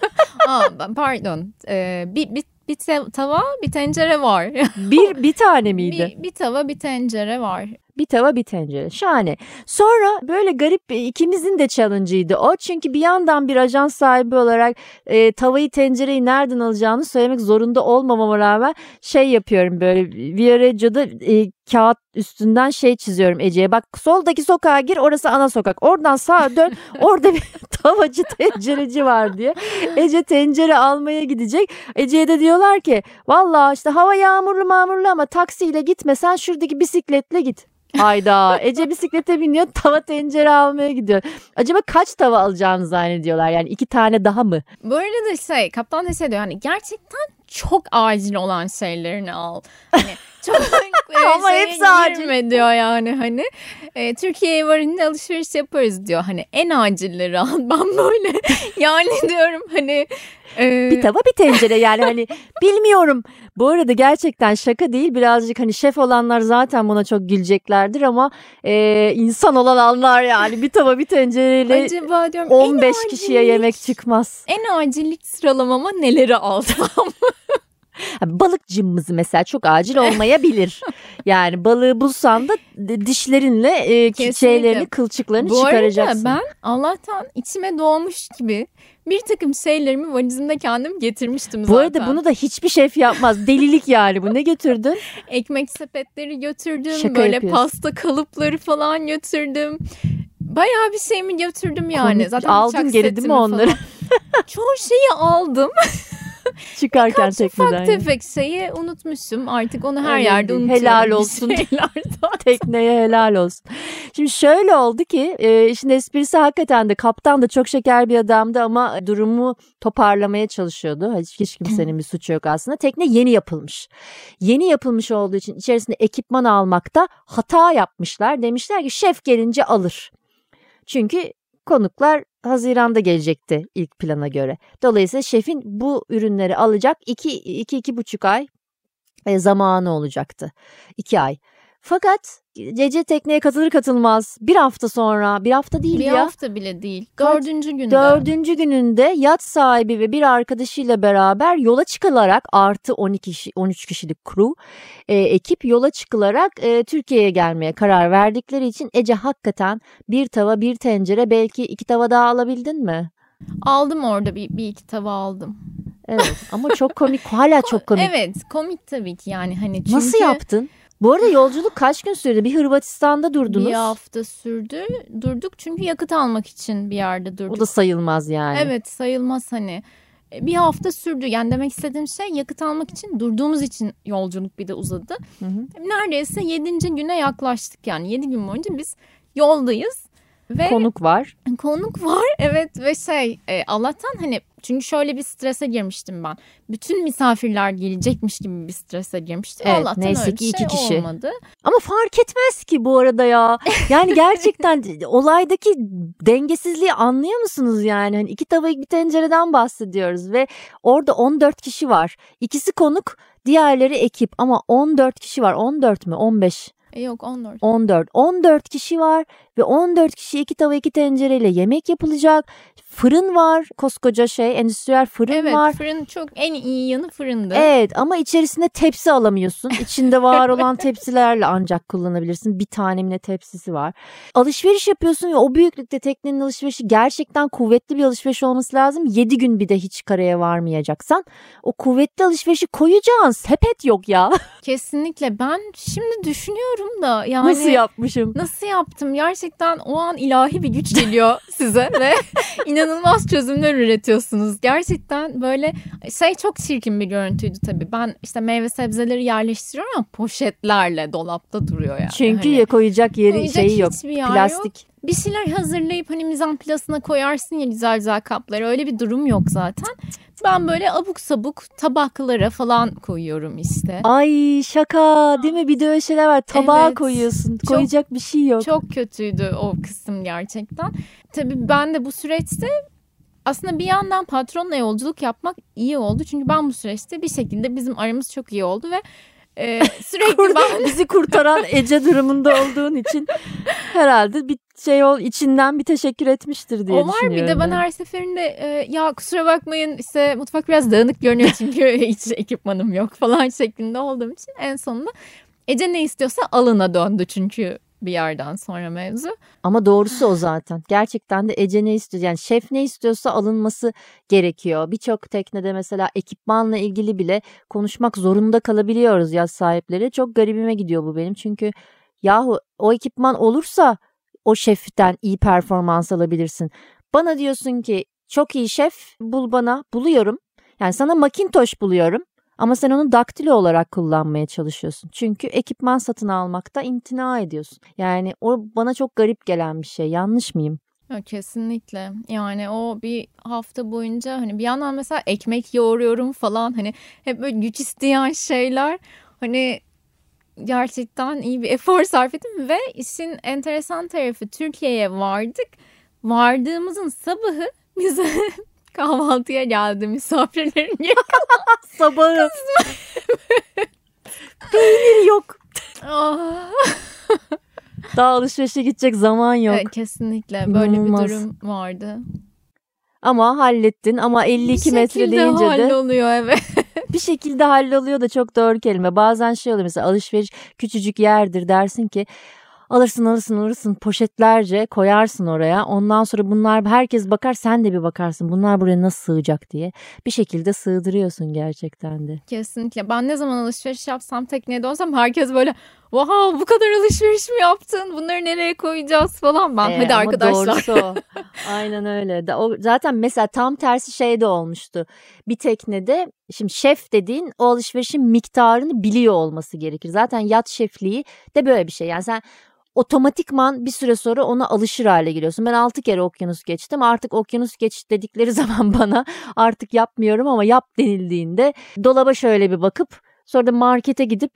*laughs* Aa, pardon ee, bir, bir bir tava bir tencere var. bir bir *laughs* tane miydi? Bir, bir tava bir tencere var. Bir tava bir tencere. Şahane. Sonra böyle garip ikimizin de challenge'ıydı o. Çünkü bir yandan bir ajans sahibi olarak e, tavayı tencereyi nereden alacağını söylemek zorunda olmamama rağmen şey yapıyorum böyle Viareggio'da e, kağıt üstünden şey çiziyorum Ece'ye. Bak soldaki sokağa gir orası ana sokak. Oradan sağa dön *laughs* orada bir *laughs* tavacı tencereci var diye. Ece tencere almaya gidecek. Ece'ye de diyorlar ki valla işte hava yağmurlu mağmurlu ama taksiyle gitmesen şuradaki bisikletle git. Hayda Ece bisiklete biniyor tava tencere almaya gidiyor. Acaba kaç tava alacağını zannediyorlar yani iki tane daha mı? Bu arada şey kaptan da şey diyor hani gerçekten çok acil olan şeylerini al. Hani *laughs* çok *laughs* Ama hepsi acil. diyor yani hani. E, Türkiye'ye varınca alışveriş yaparız diyor. Hani en acilleri al. *laughs* Ben böyle *laughs* yani diyorum hani ee... Bir tava bir tencere yani hani bilmiyorum. Bu arada gerçekten şaka değil birazcık hani şef olanlar zaten buna çok güleceklerdir ama e, insan olan anlar yani bir tava bir tencereyle Acaba diyorum, 15 kişiye yemek çıkmaz. En acillik sıralamama neleri alsam? Balık cımbızı mesela çok acil *laughs* olmayabilir. yani balığı bulsan da dişlerinle e, şeylerini kılçıklarını Bu çıkaracaksın. Bu arada ben Allah'tan içime doğmuş gibi bir takım şeylerimi valizimde kendim getirmiştim zaten. Bu arada bunu da hiçbir şef yapmaz. Delilik yani bu. Ne götürdün? *laughs* Ekmek sepetleri götürdüm. Şaka böyle yapıyorsun. pasta kalıpları falan götürdüm. Bayağı bir şeyimi götürdüm yani. Komik. Zaten Aldın geri değil mi onları? *laughs* Çoğu şeyi aldım. *laughs* Çıkarken Kaç tekneden. ufak tefek şeyi unutmuşum. Artık onu her evet, yerde unutuyorum. Helal olsun. *laughs* Tekneye helal olsun. Şimdi şöyle oldu ki e, işin esprisi hakikaten de kaptan da çok şeker bir adamdı ama durumu toparlamaya çalışıyordu. Hiç, hiç kimsenin bir suçu yok aslında. Tekne yeni yapılmış. Yeni yapılmış olduğu için içerisinde ekipman almakta hata yapmışlar. Demişler ki şef gelince alır. Çünkü konuklar Haziran'da gelecekti ilk plana göre. Dolayısıyla şefin bu ürünleri alacak 2-2,5 ay e, zamanı olacaktı. 2 ay. Fakat Cece tekneye katılır katılmaz bir hafta sonra bir hafta değil bir ya. Bir hafta bile değil. Dördüncü günde. Dördüncü gününde yat sahibi ve bir arkadaşıyla beraber yola çıkılarak artı 12 kişi, 13 kişilik crew e, ekip yola çıkılarak e, Türkiye'ye gelmeye karar verdikleri için Ece hakikaten bir tava bir tencere belki iki tava daha alabildin mi? Aldım orada bir, bir iki tava aldım. Evet ama çok komik hala çok *laughs* komik. Evet komik tabii ki yani hani çünkü... Nasıl yaptın? Bu arada yolculuk kaç gün sürdü? Bir Hırvatistan'da durdunuz. Bir hafta sürdü. Durduk çünkü yakıt almak için bir yerde durduk. O da sayılmaz yani. Evet sayılmaz hani. E, bir hafta sürdü. Yani demek istediğim şey yakıt almak için durduğumuz için yolculuk bir de uzadı. Hı hı. Neredeyse yedinci güne yaklaştık yani. Yedi gün boyunca biz yoldayız. Ve konuk var. Konuk var *laughs* evet ve şey e, Allah'tan hani çünkü şöyle bir strese girmiştim ben. Bütün misafirler gelecekmiş gibi bir strese girmiştim. Evet, Allah'tan neyse öyle ki iki şey kişi. olmadı. Ama fark etmez ki bu arada ya. Yani gerçekten *laughs* olaydaki dengesizliği anlıyor musunuz yani? Hani iki tava bir tencereden bahsediyoruz ve orada 14 kişi var. İkisi konuk, diğerleri ekip ama 14 kişi var. 14 mü? 15. E yok 14. 14. 14 kişi var ve 14 kişi iki tava iki tencereyle yemek yapılacak. Fırın var. Koskoca şey endüstriyel fırın evet, var. Evet fırın çok en iyi yanı fırındı. Evet ama içerisinde tepsi alamıyorsun. İçinde var *laughs* olan tepsilerle ancak kullanabilirsin. Bir tane ne tepsisi var. Alışveriş yapıyorsun ve o büyüklükte teknenin alışverişi gerçekten kuvvetli bir alışveriş olması lazım. 7 gün bir de hiç karaya varmayacaksan o kuvvetli alışverişi koyacağın sepet yok ya. *laughs* Kesinlikle ben şimdi düşünüyorum da yani. Nasıl yapmışım? Nasıl yaptım? Gerçekten o an ilahi bir güç geliyor size ve *laughs* inanılmaz çözümler üretiyorsunuz. Gerçekten böyle şey çok çirkin bir görüntüydü tabii. Ben işte meyve sebzeleri yerleştiriyorum ama poşetlerle dolapta duruyor yani. Çünkü hani, koyacak yeri koyacak şeyi yok. Plastik. Yok. Bir şeyler hazırlayıp hani mizan plasına koyarsın ya güzel güzel kapları. Öyle bir durum yok zaten. Ben böyle abuk sabuk tabaklara falan koyuyorum işte. Ay şaka değil mi? Bir de öyle şeyler var. Tabağa evet, koyuyorsun. Çok, Koyacak bir şey yok. Çok kötüydü o kısım gerçekten. Tabii ben de bu süreçte aslında bir yandan patronla yolculuk yapmak iyi oldu. Çünkü ben bu süreçte bir şekilde bizim aramız çok iyi oldu ve e, *laughs* sürekli ben... bizi kurtaran Ece durumunda olduğun için herhalde bir şey ol içinden bir teşekkür etmiştir diye o var bir de ben her seferinde e, ya kusura bakmayın işte mutfak biraz dağınık görünüyor çünkü *laughs* hiç ekipmanım yok falan şeklinde olduğum için en sonunda Ece ne istiyorsa alına döndü çünkü bir yerden sonra mevzu. Ama doğrusu o zaten. Gerçekten de Ece ne istiyor? Yani şef ne istiyorsa alınması gerekiyor. Birçok teknede mesela ekipmanla ilgili bile konuşmak zorunda kalabiliyoruz yaz sahipleri. Çok garibime gidiyor bu benim. Çünkü yahu o ekipman olursa o şeften iyi performans alabilirsin. Bana diyorsun ki çok iyi şef bul bana buluyorum. Yani sana Macintosh buluyorum. Ama sen onu daktilo olarak kullanmaya çalışıyorsun. Çünkü ekipman satın almakta imtina ediyorsun. Yani o bana çok garip gelen bir şey. Yanlış mıyım? kesinlikle. Yani o bir hafta boyunca hani bir yandan mesela ekmek yoğuruyorum falan hani hep böyle güç isteyen şeyler. Hani gerçekten iyi bir efor sarf ettim ve işin enteresan tarafı Türkiye'ye vardık. Vardığımızın sabahı bize *laughs* kahvaltıya geldi misafirlerin *laughs* Sabahı. Peynir yok. Ah. *laughs* Daha alışverişe gidecek zaman yok. Evet, kesinlikle böyle İnanılmaz. bir durum vardı. Ama hallettin ama 52 metre deyince de. Bir şekilde halloluyor evet. *laughs* bir şekilde halloluyor da çok doğru kelime. Bazen şey oluyor mesela alışveriş küçücük yerdir dersin ki Alırsın alırsın alırsın poşetlerce koyarsın oraya. Ondan sonra bunlar herkes bakar sen de bir bakarsın. Bunlar buraya nasıl sığacak diye. Bir şekilde sığdırıyorsun gerçekten de. Kesinlikle. Ben ne zaman alışveriş yapsam tekneye dönsem herkes böyle wow bu kadar alışveriş mi yaptın? Bunları nereye koyacağız falan. Ben ee, hadi arkadaşlar. Doğrusu. *laughs* Aynen öyle. O, zaten mesela tam tersi şey de olmuştu. Bir teknede şimdi şef dediğin o alışverişin miktarını biliyor olması gerekir. Zaten yat şefliği de böyle bir şey. Yani sen otomatikman bir süre sonra ona alışır hale geliyorsun. Ben 6 kere okyanus geçtim. Artık okyanus geç dedikleri *laughs* zaman bana artık yapmıyorum ama yap denildiğinde dolaba şöyle bir bakıp sonra da markete gidip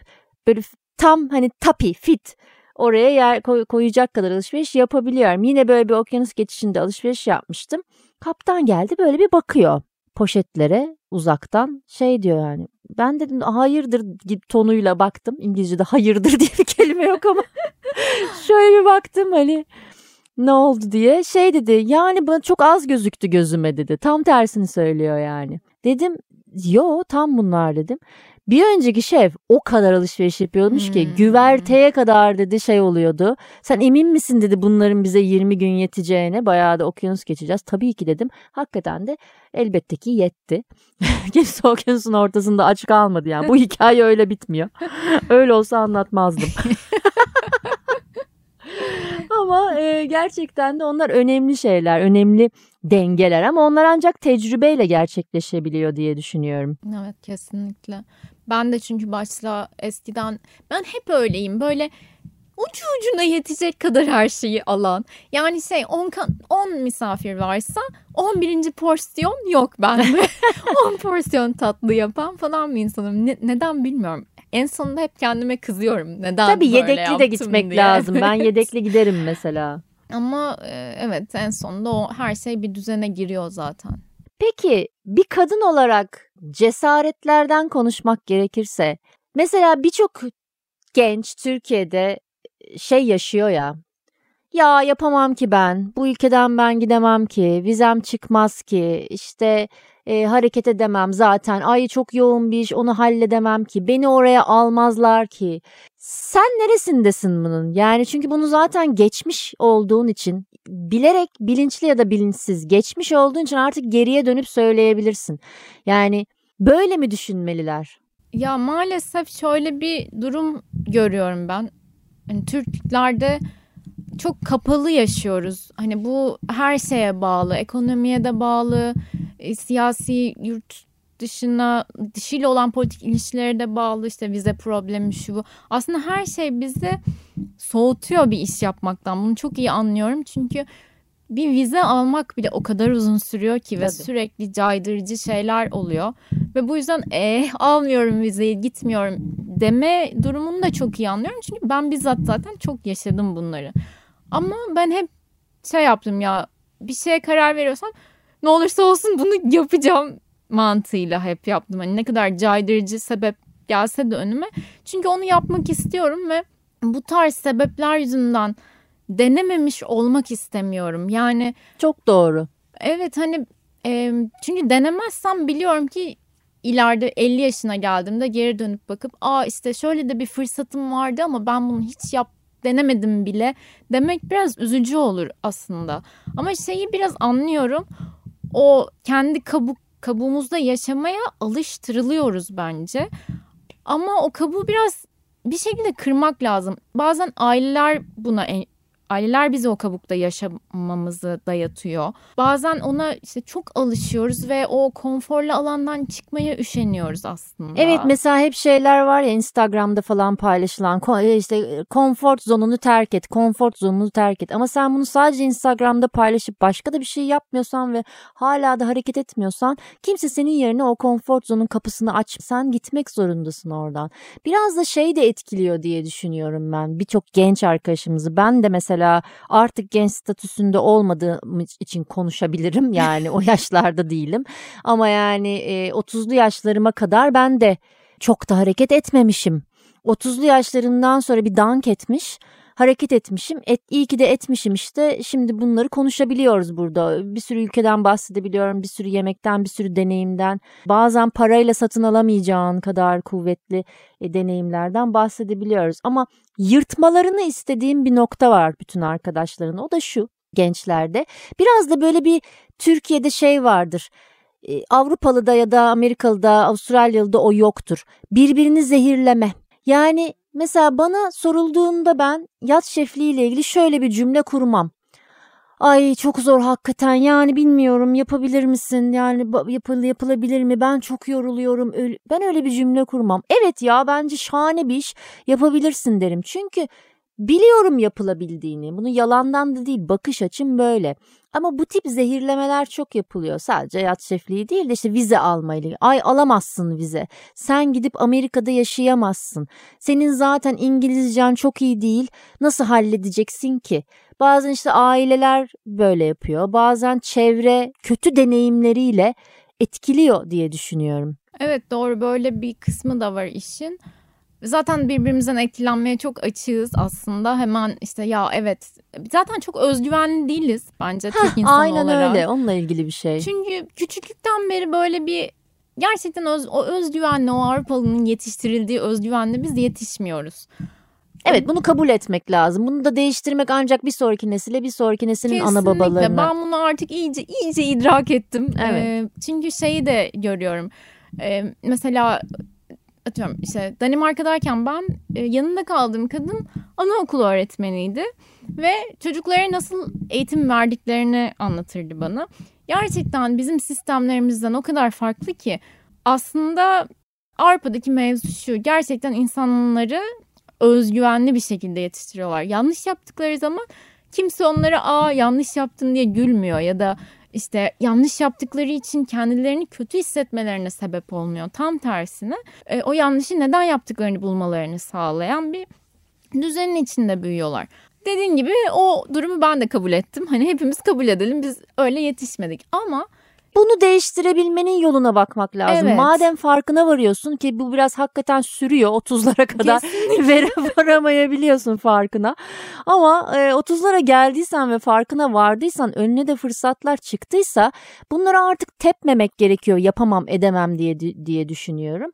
böyle tam hani tapi fit oraya yer koy, koyacak kadar alışveriş yapabiliyorum. Yine böyle bir okyanus geçişinde alışveriş yapmıştım. Kaptan geldi böyle bir bakıyor poşetlere uzaktan şey diyor yani. Ben dedim hayırdır tonuyla baktım. İngilizce'de hayırdır *laughs* diye bir kelime yok ama *laughs* şöyle bir baktım hani ne oldu diye şey dedi yani bana çok az gözüktü gözüme dedi tam tersini söylüyor yani dedim yo tam bunlar dedim bir önceki şef o kadar alışveriş yapıyormuş hmm. ki güverteye kadar dedi şey oluyordu. Sen emin misin dedi bunların bize 20 gün yeteceğine bayağı da okyanus geçeceğiz. Tabii ki dedim. Hakikaten de elbette ki yetti. *laughs* Kimse okyanusun ortasında aç kalmadı yani. Bu *laughs* hikaye öyle bitmiyor. öyle olsa anlatmazdım. *laughs* ama e, gerçekten de onlar önemli şeyler, önemli dengeler ama onlar ancak tecrübeyle gerçekleşebiliyor diye düşünüyorum. Evet kesinlikle. Ben de çünkü başla eskiden ben hep öyleyim. Böyle ucu ucuna yetecek kadar her şeyi alan. Yani şey 10 10 misafir varsa 11. porsiyon yok bende. *laughs* *laughs* 10 porsiyon tatlı yapan falan bir insanım. Ne, neden bilmiyorum. En sonunda hep kendime kızıyorum. Neden Tabii böyle yedekli de gitmek diye. lazım. Ben *laughs* yedekli giderim mesela. Ama e, evet en sonunda o her şey bir düzene giriyor zaten. Peki bir kadın olarak cesaretlerden konuşmak gerekirse mesela birçok genç Türkiye'de şey yaşıyor ya. Ya yapamam ki ben. Bu ülkeden ben gidemem ki. Vizem çıkmaz ki. İşte e, hareket edemem zaten. Ay çok yoğun bir iş onu halledemem ki. Beni oraya almazlar ki. Sen neresindesin bunun? Yani çünkü bunu zaten geçmiş olduğun için bilerek bilinçli ya da bilinçsiz geçmiş olduğun için artık geriye dönüp söyleyebilirsin. Yani böyle mi düşünmeliler? Ya maalesef şöyle bir durum görüyorum ben. Yani Türklerde çok kapalı yaşıyoruz. Hani bu her şeye bağlı, ekonomiye de bağlı, e, siyasi yurt dışına dışıyla olan politik ilişkilere de bağlı işte vize problemi şu bu. Aslında her şey bizi soğutuyor bir iş yapmaktan. Bunu çok iyi anlıyorum çünkü bir vize almak bile o kadar uzun sürüyor ki ve Tabii. sürekli caydırıcı şeyler oluyor. Ve bu yüzden eh almıyorum vizeyi gitmiyorum deme durumunu da çok iyi anlıyorum. Çünkü ben bizzat zaten çok yaşadım bunları. Ama ben hep şey yaptım ya bir şeye karar veriyorsam ne olursa olsun bunu yapacağım mantığıyla hep yaptım. Hani ne kadar caydırıcı sebep gelse de önüme. Çünkü onu yapmak istiyorum ve bu tarz sebepler yüzünden denememiş olmak istemiyorum. Yani çok doğru. Evet hani e, çünkü denemezsem biliyorum ki ileride 50 yaşına geldiğimde geri dönüp bakıp aa işte şöyle de bir fırsatım vardı ama ben bunu hiç yap denemedim bile demek biraz üzücü olur aslında. Ama şeyi biraz anlıyorum. O kendi kabuk kabuğumuzda yaşamaya alıştırılıyoruz bence. Ama o kabuğu biraz bir şekilde kırmak lazım. Bazen aileler buna aileler bizi o kabukta yaşamamızı dayatıyor. Bazen ona işte çok alışıyoruz ve o konforlu alandan çıkmaya üşeniyoruz aslında. Evet mesela hep şeyler var ya Instagram'da falan paylaşılan e, işte e, konfor zonunu terk et, konfor zonunu terk et. Ama sen bunu sadece Instagram'da paylaşıp başka da bir şey yapmıyorsan ve hala da hareket etmiyorsan kimse senin yerine o konfor zonun kapısını aç. Sen gitmek zorundasın oradan. Biraz da şey de etkiliyor diye düşünüyorum ben. Birçok genç arkadaşımızı ben de mesela mesela artık genç statüsünde olmadığım için konuşabilirim. *laughs* Yani o yaşlarda değilim. Ama yani e, 30'lu yaşlarıma kadar ben de çok da hareket etmemişim. 30'lu yaşlarından sonra bir dank etmiş hareket etmişim. Et, iyi ki de etmişim işte. Şimdi bunları konuşabiliyoruz burada. Bir sürü ülkeden bahsedebiliyorum. Bir sürü yemekten, bir sürü deneyimden. Bazen parayla satın alamayacağın kadar kuvvetli e, deneyimlerden bahsedebiliyoruz. Ama yırtmalarını istediğim bir nokta var bütün arkadaşların. O da şu gençlerde. Biraz da böyle bir Türkiye'de şey vardır. E, Avrupalı'da ya da Amerikalı'da, Avustralyalı'da o yoktur. Birbirini zehirleme. Yani Mesela bana sorulduğunda ben yat şefliği ile ilgili şöyle bir cümle kurmam. Ay çok zor hakikaten yani bilmiyorum yapabilir misin yani yapıl yapılabilir mi ben çok yoruluyorum ben öyle bir cümle kurmam. Evet ya bence şahane bir iş yapabilirsin derim çünkü Biliyorum yapılabildiğini. Bunu yalandan da değil bakış açım böyle. Ama bu tip zehirlemeler çok yapılıyor. Sadece yat şefliği değil de işte vize almayla. Ay alamazsın vize. Sen gidip Amerika'da yaşayamazsın. Senin zaten İngilizcen çok iyi değil. Nasıl halledeceksin ki? Bazen işte aileler böyle yapıyor. Bazen çevre kötü deneyimleriyle etkiliyor diye düşünüyorum. Evet doğru böyle bir kısmı da var işin. Zaten birbirimizden etkilenmeye çok açığız aslında. Hemen işte ya evet zaten çok özgüvenli değiliz bence Heh, Türk insanı aynen olarak. öyle onunla ilgili bir şey. Çünkü küçüklükten beri böyle bir gerçekten öz, o özgüvenle o Avrupalı'nın yetiştirildiği özgüvenle biz yetişmiyoruz. Evet bunu kabul etmek lazım. Bunu da değiştirmek ancak bir sonraki nesile bir sonraki neslin Kesinlikle. ana babalarına. Ben bunu artık iyice iyice idrak ettim. Evet. Ee, çünkü şeyi de görüyorum. Ee, mesela atıyorum işte Danimarka'dayken ben e, yanında kaldığım kadın anaokulu öğretmeniydi ve çocuklara nasıl eğitim verdiklerini anlatırdı bana. Gerçekten bizim sistemlerimizden o kadar farklı ki aslında Avrupa'daki mevzu şu gerçekten insanları özgüvenli bir şekilde yetiştiriyorlar. Yanlış yaptıkları zaman kimse onlara aa yanlış yaptın diye gülmüyor ya da işte yanlış yaptıkları için kendilerini kötü hissetmelerine sebep olmuyor. Tam tersine e, o yanlışı neden yaptıklarını bulmalarını sağlayan bir düzenin içinde büyüyorlar. Dediğin gibi o durumu ben de kabul ettim. Hani hepimiz kabul edelim biz öyle yetişmedik ama bunu değiştirebilmenin yoluna bakmak lazım. Evet. Madem farkına varıyorsun ki bu biraz hakikaten sürüyor 30'lara kadar vere *laughs* varamayabiliyorsun farkına. Ama e, 30'lara geldiysen ve farkına vardıysan önüne de fırsatlar çıktıysa bunları artık tepmemek gerekiyor yapamam edemem diye diye düşünüyorum.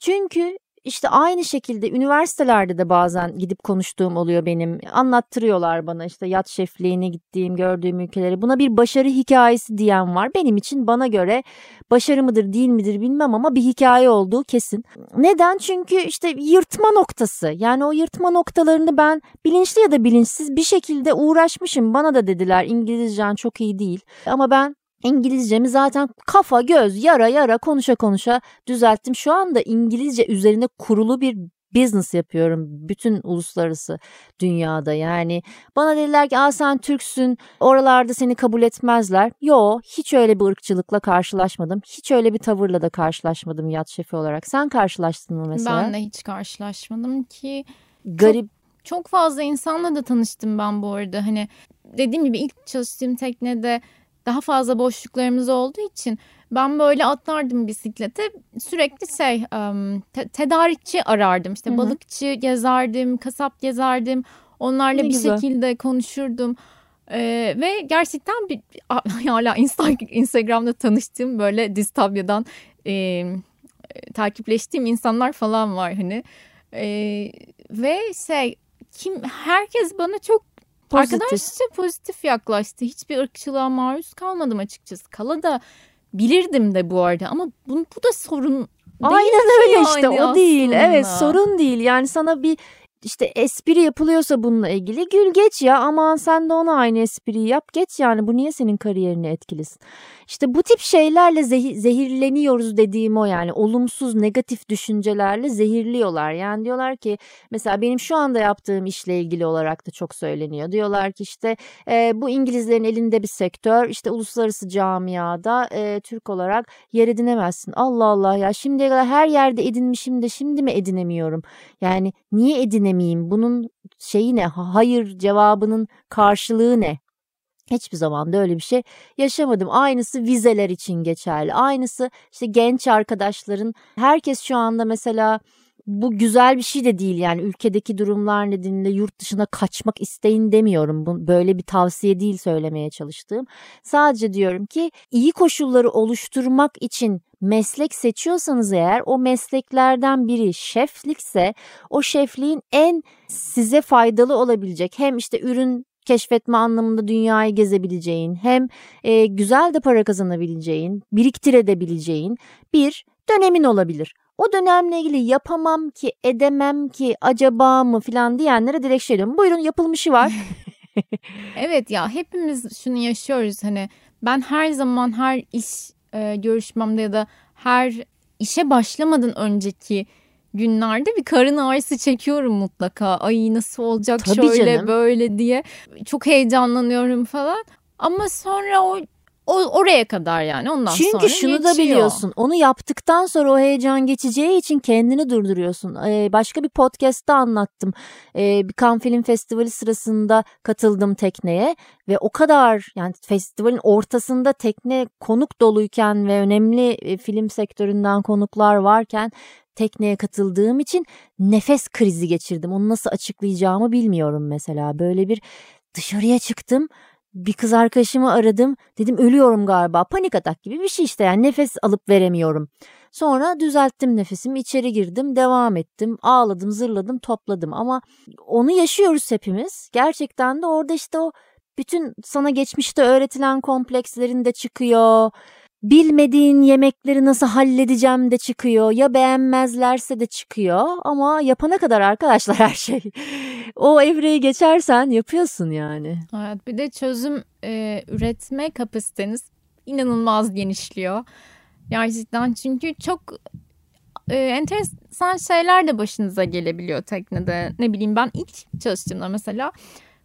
Çünkü işte aynı şekilde üniversitelerde de bazen gidip konuştuğum oluyor benim. Anlattırıyorlar bana işte yat şefliğine gittiğim, gördüğüm ülkeleri. Buna bir başarı hikayesi diyen var. Benim için bana göre başarı mıdır değil midir bilmem ama bir hikaye olduğu kesin. Neden? Çünkü işte yırtma noktası. Yani o yırtma noktalarını ben bilinçli ya da bilinçsiz bir şekilde uğraşmışım. Bana da dediler İngilizcen çok iyi değil. Ama ben İngilizcemi zaten kafa göz yara yara konuşa konuşa düzelttim. Şu anda İngilizce üzerine kurulu bir business yapıyorum bütün uluslararası dünyada. Yani bana dediler ki Aa, sen Türksün oralarda seni kabul etmezler. Yo hiç öyle bir ırkçılıkla karşılaşmadım. Hiç öyle bir tavırla da karşılaşmadım yat şefi olarak. Sen karşılaştın mı mesela? Ben de hiç karşılaşmadım ki. Garip. Çok, çok fazla insanla da tanıştım ben bu arada. Hani dediğim gibi ilk çalıştığım teknede daha fazla boşluklarımız olduğu için ben böyle atlardım bisiklete. Sürekli şey te- tedarikçi arardım. İşte Hı-hı. balıkçı gezerdim kasap gezerdim. Onlarla ne bir güzel. şekilde konuşurdum. Ee, ve gerçekten bir, *laughs* hala Instagram'da tanıştığım böyle Distabya'dan e, takipleştiğim insanlar falan var hani. E, ve şey kim herkes bana çok Pozitif. Arkadaşça pozitif yaklaştı. Hiçbir ırkçılığa maruz kalmadım açıkçası. Kala da bilirdim de bu arada ama bu, bu da sorun Aynen öyle yani işte o aslında. değil. Evet sorun değil. Yani sana bir işte espri yapılıyorsa bununla ilgili gül geç ya aman sen de ona aynı espriyi yap geç yani bu niye senin kariyerini etkilesin. İşte bu tip şeylerle zehir, zehirleniyoruz dediğim o yani olumsuz negatif düşüncelerle zehirliyorlar. Yani diyorlar ki mesela benim şu anda yaptığım işle ilgili olarak da çok söyleniyor. Diyorlar ki işte e, bu İngilizlerin elinde bir sektör işte uluslararası camiada e, Türk olarak yer edinemezsin. Allah Allah ya şimdiye kadar her yerde edinmişim de şimdi mi edinemiyorum? Yani niye edinemeyeyim? Bunun şeyi ne? Hayır cevabının karşılığı ne? Hiçbir zaman da öyle bir şey yaşamadım. Aynısı vizeler için geçerli. Aynısı işte genç arkadaşların herkes şu anda mesela bu güzel bir şey de değil yani ülkedeki durumlar nedeniyle yurt dışına kaçmak isteyin demiyorum. Bu böyle bir tavsiye değil söylemeye çalıştığım. Sadece diyorum ki iyi koşulları oluşturmak için meslek seçiyorsanız eğer o mesleklerden biri şeflikse o şefliğin en size faydalı olabilecek hem işte ürün keşfetme anlamında dünyayı gezebileceğin, hem e, güzel de para kazanabileceğin, biriktirebileceğin bir dönemin olabilir. O dönemle ilgili yapamam ki, edemem ki, acaba mı falan diyenlere direkt şey diyorum. Buyurun yapılmışı var. *laughs* evet ya hepimiz şunu yaşıyoruz. Hani ben her zaman her iş e, görüşmemde ya da her işe başlamadan önceki günlerde bir karın ağrısı çekiyorum mutlaka. Ay nasıl olacak Tabii şöyle canım. böyle diye. Çok heyecanlanıyorum falan. Ama sonra o, o oraya kadar yani ondan sonra Çünkü şunu da geçiyor. biliyorsun. Onu yaptıktan sonra o heyecan geçeceği için kendini durduruyorsun. Ee, başka bir podcast'ta anlattım. Ee, bir Cannes Film Festivali sırasında katıldım tekneye ve o kadar yani festivalin ortasında tekne konuk doluyken ve önemli e, film sektöründen konuklar varken tekneye katıldığım için nefes krizi geçirdim. Onu nasıl açıklayacağımı bilmiyorum mesela. Böyle bir dışarıya çıktım bir kız arkadaşımı aradım. Dedim ölüyorum galiba. Panik atak gibi bir şey işte yani nefes alıp veremiyorum. Sonra düzelttim nefesimi içeri girdim devam ettim ağladım zırladım topladım ama onu yaşıyoruz hepimiz. Gerçekten de orada işte o bütün sana geçmişte öğretilen komplekslerin de çıkıyor. Bilmediğin yemekleri nasıl halledeceğim de çıkıyor. Ya beğenmezlerse de çıkıyor. Ama yapana kadar arkadaşlar *laughs* her şey. O evreyi geçersen yapıyorsun yani. Evet bir de çözüm e, üretme kapasiteniz inanılmaz genişliyor. Gerçekten çünkü çok e, enteresan şeyler de başınıza gelebiliyor teknede. Ne bileyim ben ilk çalıştığımda mesela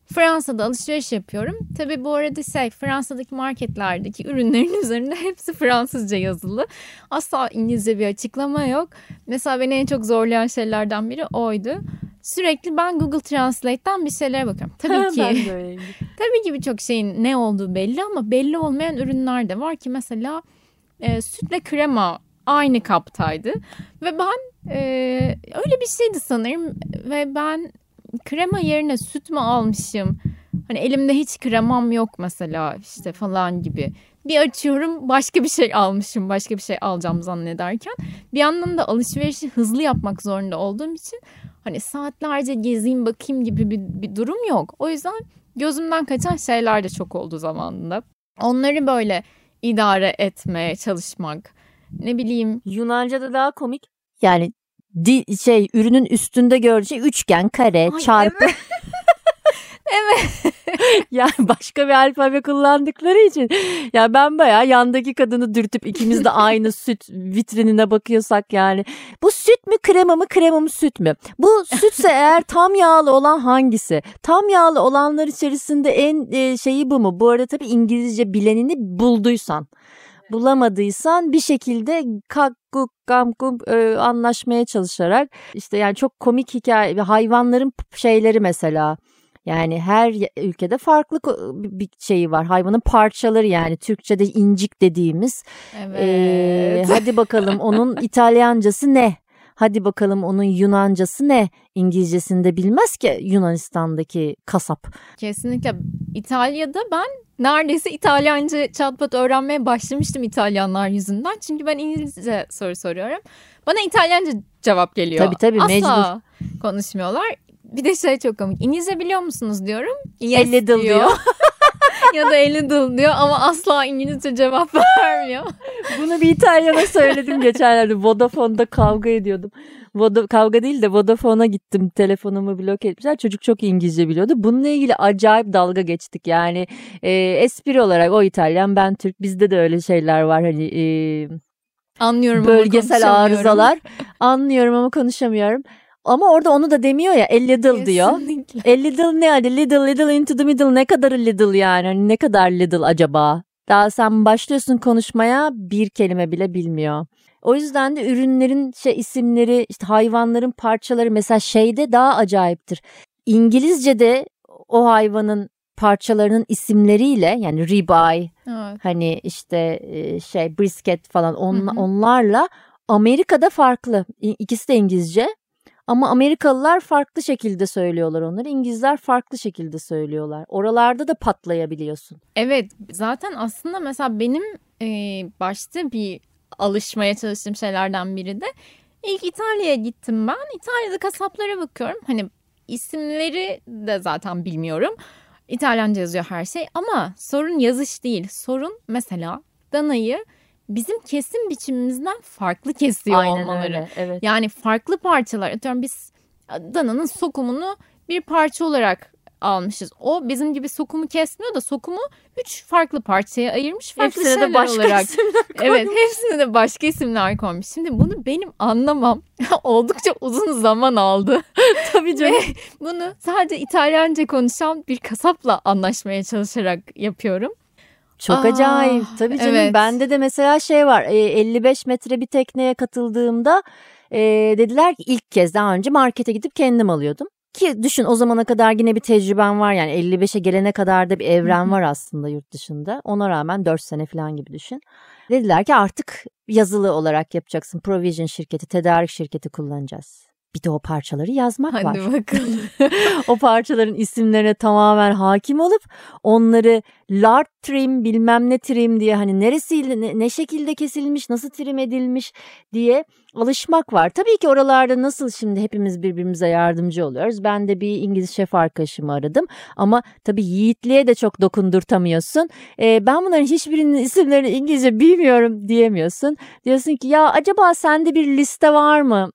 Fransa'da alışveriş yapıyorum. Tabii bu arada şey Fransa'daki marketlerdeki ürünlerin *laughs* üzerinde hepsi Fransızca yazılı. Asla İngilizce bir açıklama yok. Mesela beni en çok zorlayan şeylerden biri oydu. Sürekli ben Google Translate'ten bir şeylere bakıyorum. Tabii *laughs* ki. *laughs* Tabii ki birçok şeyin ne olduğu belli ama belli olmayan ürünler de var ki mesela e, sütle krema aynı kaptaydı ve ben e, öyle bir şeydi sanırım ve ben krema yerine süt mü almışım? Hani elimde hiç kremam yok mesela işte falan gibi. Bir açıyorum başka bir şey almışım, başka bir şey alacağım zannederken. Bir yandan da alışverişi hızlı yapmak zorunda olduğum için hani saatlerce gezeyim bakayım gibi bir, bir durum yok. O yüzden gözümden kaçan şeyler de çok oldu zamanında. Onları böyle idare etmeye çalışmak. Ne bileyim Yunanca'da daha komik. Yani di, şey ürünün üstünde göreceği üçgen, kare, Ay, çarpı. evet. *laughs* *laughs* yani başka bir alfabe kullandıkları için. Ya ben bayağı yandaki kadını dürtüp ikimiz de aynı *laughs* süt vitrinine bakıyorsak yani. Bu süt mü krema mı krema mı süt mü? Bu sütse eğer tam yağlı olan hangisi? Tam yağlı olanlar içerisinde en e, şeyi bu mu? Bu arada tabii İngilizce bilenini bulduysan. Bulamadıysan bir şekilde kakkuk kamkuk e, anlaşmaya çalışarak işte yani çok komik hikaye hayvanların şeyleri mesela yani her ülkede farklı bir şeyi var hayvanın parçaları yani Türkçe'de incik dediğimiz Evet. Ee, hadi bakalım onun *laughs* İtalyancası ne? Hadi bakalım onun Yunancası ne? İngilizcesini de bilmez ki Yunanistan'daki kasap. Kesinlikle. İtalya'da ben neredeyse İtalyanca çatpat öğrenmeye başlamıştım İtalyanlar yüzünden. Çünkü ben İngilizce soru soruyorum. Bana İtalyanca cevap geliyor. Tabii, tabii, Asla konuşmuyorlar. Bir de şey çok komik. İngilizce biliyor musunuz diyorum. Yes little diyor. *laughs* ya da little diyor ama asla İngilizce cevap *laughs* vermiyor. Bunu bir İtalyana söyledim geçenlerde. Vodafone'da kavga ediyordum. Voda, kavga değil de Vodafone'a gittim. Telefonumu blok etmişler. Çocuk çok İngilizce biliyordu. Bununla ilgili acayip dalga geçtik. Yani e, espri olarak o İtalyan ben Türk. Bizde de öyle şeyler var. Hani e, Anlıyorum bölgesel ama arızalar. Anlıyorum ama konuşamıyorum. Ama orada onu da demiyor ya a little diyor. Kesinlikle. A little ne hadi little little into the middle ne kadar little yani Hani ne kadar little acaba? Daha sen başlıyorsun konuşmaya bir kelime bile bilmiyor. O yüzden de ürünlerin şey isimleri işte hayvanların parçaları mesela şeyde daha acayiptir. İngilizce'de o hayvanın parçalarının isimleriyle yani ribeye Evet. hani işte e, şey brisket falan on, Hı hı. onlarla Amerika'da farklı. İkisi de İngilizce. Ama Amerikalılar farklı şekilde söylüyorlar onları. İngilizler farklı şekilde söylüyorlar. Oralarda da patlayabiliyorsun. Evet zaten aslında mesela benim e, başta bir alışmaya çalıştığım şeylerden biri de ilk İtalya'ya gittim ben. İtalya'da kasaplara bakıyorum. Hani isimleri de zaten bilmiyorum. İtalyanca yazıyor her şey ama sorun yazış değil. Sorun mesela danayı bizim kesim biçimimizden farklı kesiyor olmaları. Evet. Yani farklı parçalar atıyorum biz dananın sokumunu bir parça olarak almışız. O bizim gibi sokumu kesmiyor da sokumu üç farklı parçaya ayırmış. Farklı Hepsine de başka olarak. isimler *laughs* Evet hepsine de başka isimler koymuş. Şimdi bunu benim anlamam *laughs* oldukça uzun zaman aldı. *laughs* Tabii canım. Ve bunu sadece İtalyanca konuşan bir kasapla anlaşmaya çalışarak yapıyorum. Çok Aa, acayip. Tabii canım. evet. Bende de mesela şey var. e, 55 metre bir tekneye katıldığımda e, dediler ki ilk kez daha önce markete gidip kendim alıyordum. Ki düşün o zamana kadar yine bir tecrüben var yani 55'e gelene kadar da bir evren var aslında yurt dışında. Ona rağmen 4 sene falan gibi düşün. Dediler ki artık yazılı olarak yapacaksın. Provision şirketi, tedarik şirketi kullanacağız. Bir de o parçaları yazmak var Hadi bakalım. *laughs* o parçaların isimlerine tamamen hakim olup onları lard trim bilmem ne trim diye hani neresiyle ne, ne şekilde kesilmiş nasıl trim edilmiş diye alışmak var. Tabii ki oralarda nasıl şimdi hepimiz birbirimize yardımcı oluyoruz. Ben de bir İngiliz şef arkadaşımı aradım ama tabii yiğitliğe de çok dokundurtamıyorsun. Ee, ben bunların hiçbirinin isimlerini İngilizce bilmiyorum diyemiyorsun. Diyorsun ki ya acaba sende bir liste var mı?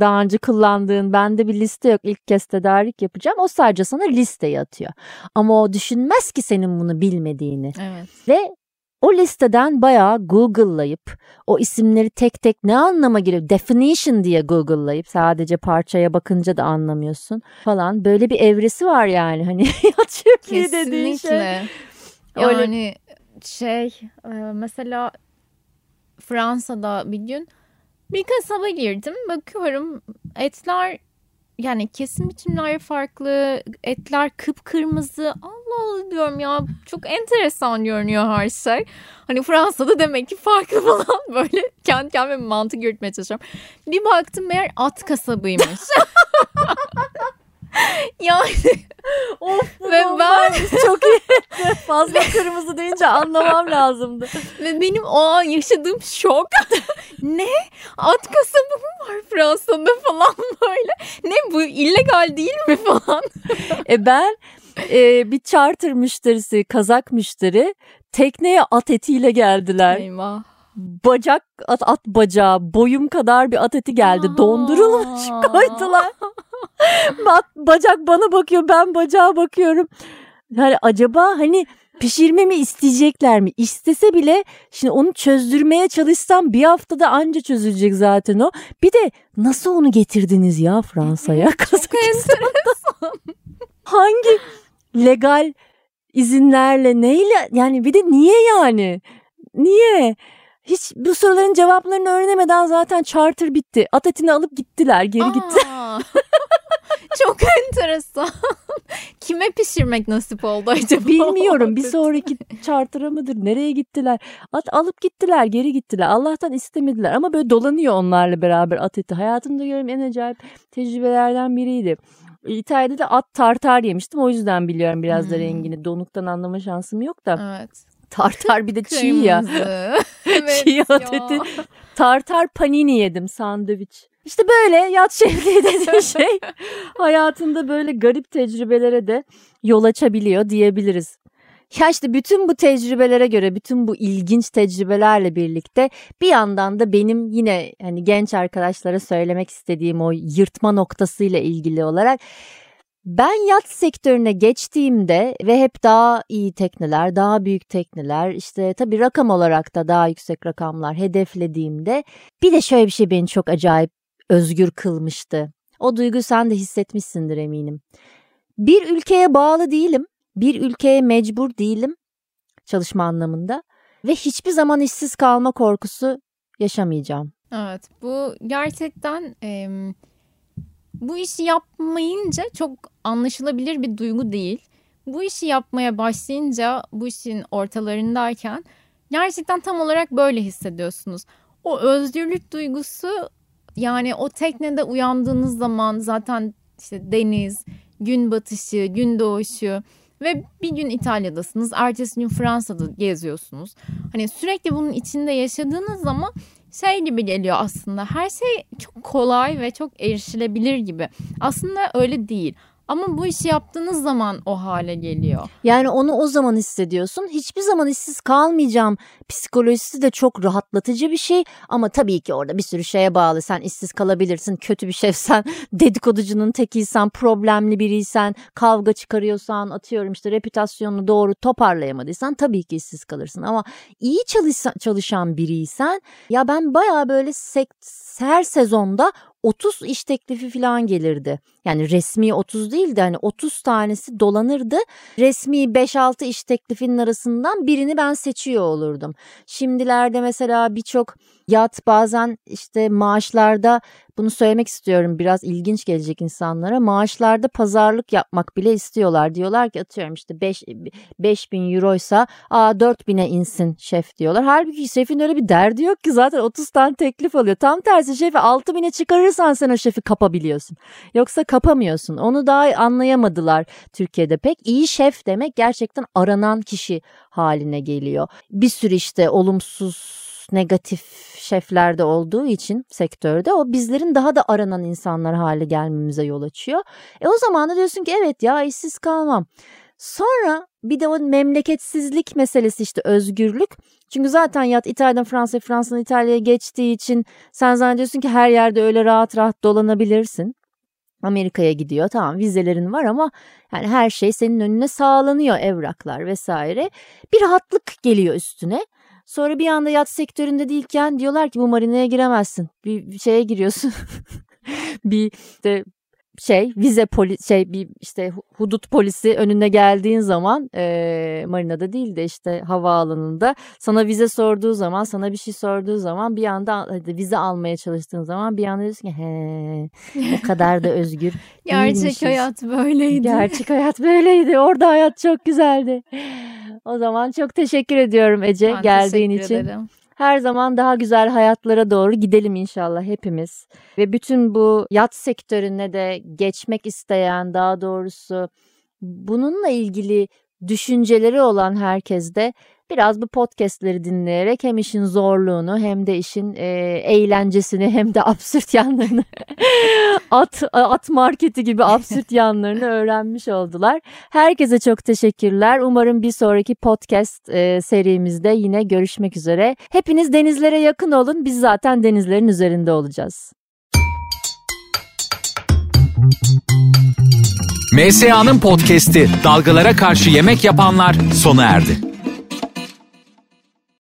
Daha önce kullandığın bende bir liste yok ilk kez tedarik yapacağım o sadece sana listeyi atıyor. Ama o düşünmez ki senin bunu bilmediğini. Evet. ve o listeden bayağı Google'layıp o isimleri tek tek ne anlama geliyor definition diye Google'layıp sadece parçaya bakınca da anlamıyorsun falan. Böyle bir evresi var yani hani *laughs* ki dediğin şey. Öyle- Yani şey mesela Fransa'da bir gün bir kasaba girdim. Bakıyorum etler yani kesim biçimleri farklı. Etler kıpkırmızı. Allah Allah diyorum ya çok enteresan görünüyor her şey. Hani Fransa'da demek ki farklı *laughs* falan böyle kendi kendime mantık yürütmeye çalışıyorum. Bir baktım meğer at kasabıymış. *laughs* *laughs* yani Of Ve ben- çok iyi. *laughs* Fazla kırmızı deyince anlamam lazımdı. Ve benim o an yaşadığım şok. *laughs* ne? At kasabı mı var Fransa'da falan böyle. Ne bu illegal değil mi falan. E ben e, bir charter müşterisi, kazak müşteri tekneye at etiyle geldiler. Eyvah. Bacak, at, at bacağı, boyum kadar bir at eti geldi. Aa. Dondurulmuş *laughs* koydular. At, bacak bana bakıyor, ben bacağa bakıyorum. Yani acaba hani pişirmemi isteyecekler mi? İstese bile şimdi onu çözdürmeye çalışsam bir haftada anca çözülecek zaten o. Bir de nasıl onu getirdiniz ya Fransa'ya? *laughs* Kazakistan hangi legal izinlerle neyle yani bir de niye yani? Niye? Hiç bu soruların cevaplarını öğrenemeden zaten charter bitti. At etini alıp gittiler geri gitti. Aa. *laughs* Çok enteresan. Kime pişirmek nasip oldu acaba? Bilmiyorum bir sonraki charter'a mıdır nereye gittiler? At alıp gittiler geri gittiler. Allah'tan istemediler ama böyle dolanıyor onlarla beraber at eti. Hayatımda gördüğüm en acayip tecrübelerden biriydi. İtalya'da da at tartar yemiştim o yüzden biliyorum biraz da Hmm. rengini. Donuktan anlama şansım yok da. Evet. Tartar bir de çiğ ya. *laughs* Evet Çiğ at eti. Tartar panini yedim sandviç. İşte böyle yat şefliği *laughs* dediğin şey hayatında böyle garip tecrübelere de yol açabiliyor diyebiliriz. Ya işte bütün bu tecrübelere göre, bütün bu ilginç tecrübelerle birlikte bir yandan da benim yine hani genç arkadaşlara söylemek istediğim o yırtma noktasıyla ilgili olarak ben yat sektörüne geçtiğimde ve hep daha iyi tekneler, daha büyük tekneler, işte tabii rakam olarak da daha yüksek rakamlar hedeflediğimde bir de şöyle bir şey beni çok acayip özgür kılmıştı. O duygu sen de hissetmişsindir eminim. Bir ülkeye bağlı değilim, bir ülkeye mecbur değilim çalışma anlamında ve hiçbir zaman işsiz kalma korkusu yaşamayacağım. Evet bu gerçekten em, bu işi yapmayınca çok anlaşılabilir bir duygu değil. Bu işi yapmaya başlayınca bu işin ortalarındayken gerçekten tam olarak böyle hissediyorsunuz. O özgürlük duygusu yani o teknede uyandığınız zaman zaten işte deniz, gün batışı, gün doğuşu ve bir gün İtalya'dasınız, ertesi gün Fransa'da geziyorsunuz. Hani sürekli bunun içinde yaşadığınız zaman şey gibi geliyor aslında. Her şey çok kolay ve çok erişilebilir gibi. Aslında öyle değil. Ama bu işi yaptığınız zaman o hale geliyor. Yani onu o zaman hissediyorsun. Hiçbir zaman işsiz kalmayacağım. Psikolojisi de çok rahatlatıcı bir şey. Ama tabii ki orada bir sürü şeye bağlı. Sen işsiz kalabilirsin. Kötü bir şefsen, *laughs* dedikoducunun tekiysen, problemli biriysen, kavga çıkarıyorsan, atıyorum işte reputasyonunu doğru toparlayamadıysan tabii ki işsiz kalırsın. Ama iyi çalışan, çalışan biriysen ya ben baya böyle sekt, her sezonda 30 iş teklifi falan gelirdi. Yani resmi 30 değil de hani 30 tanesi dolanırdı. Resmi 5-6 iş teklifinin arasından birini ben seçiyor olurdum. Şimdilerde mesela birçok yat bazen işte maaşlarda bunu söylemek istiyorum biraz ilginç gelecek insanlara. Maaşlarda pazarlık yapmak bile istiyorlar. Diyorlar ki atıyorum işte 5, 5 bin euroysa aa 4 bine insin şef diyorlar. Halbuki şefin öyle bir derdi yok ki zaten 30 tane teklif alıyor. Tam tersi şefi 6 bine çıkarırsan sen o şefi kapabiliyorsun. Yoksa kapamıyorsun. Onu daha anlayamadılar Türkiye'de pek. İyi şef demek gerçekten aranan kişi haline geliyor. Bir sürü işte olumsuz negatif şeflerde olduğu için sektörde o bizlerin daha da aranan insanlar hale gelmemize yol açıyor. E o zaman da diyorsun ki evet ya işsiz kalmam. Sonra bir de o memleketsizlik meselesi işte özgürlük. Çünkü zaten yat İtalya'dan Fransa'ya, Fransa'dan İtalya'ya geçtiği için sen zannediyorsun ki her yerde öyle rahat rahat dolanabilirsin. Amerika'ya gidiyor tamam vizelerin var ama yani her şey senin önüne sağlanıyor evraklar vesaire. Bir rahatlık geliyor üstüne. Sonra bir anda yat sektöründe değilken diyorlar ki bu marinaya giremezsin. Bir şeye giriyorsun. *laughs* bir işte şey vize poli şey bir işte hudut polisi önüne geldiğin zaman e, marinada değil de işte havaalanında sana vize sorduğu zaman sana bir şey sorduğu zaman bir anda hadi vize almaya çalıştığın zaman bir anda diyorsun ki he ne kadar da özgür *laughs* Gerçek hayat böyleydi. Gerçek hayat böyleydi. Orada hayat çok güzeldi. O zaman çok teşekkür ediyorum Ece ben geldiğin için. Ederim. Her zaman daha güzel hayatlara doğru gidelim inşallah hepimiz. Ve bütün bu yat sektörüne de geçmek isteyen daha doğrusu bununla ilgili düşünceleri olan herkes de biraz bu podcastleri dinleyerek hem işin zorluğunu hem de işin e, eğlencesini hem de absürt yanlarını *laughs* at at marketi gibi absürt *laughs* yanlarını öğrenmiş oldular. Herkese çok teşekkürler. Umarım bir sonraki podcast e, serimizde yine görüşmek üzere. Hepiniz denizlere yakın olun. Biz zaten denizlerin üzerinde olacağız. MSA'nın podcast'i Dalgalara Karşı Yemek Yapanlar sona erdi.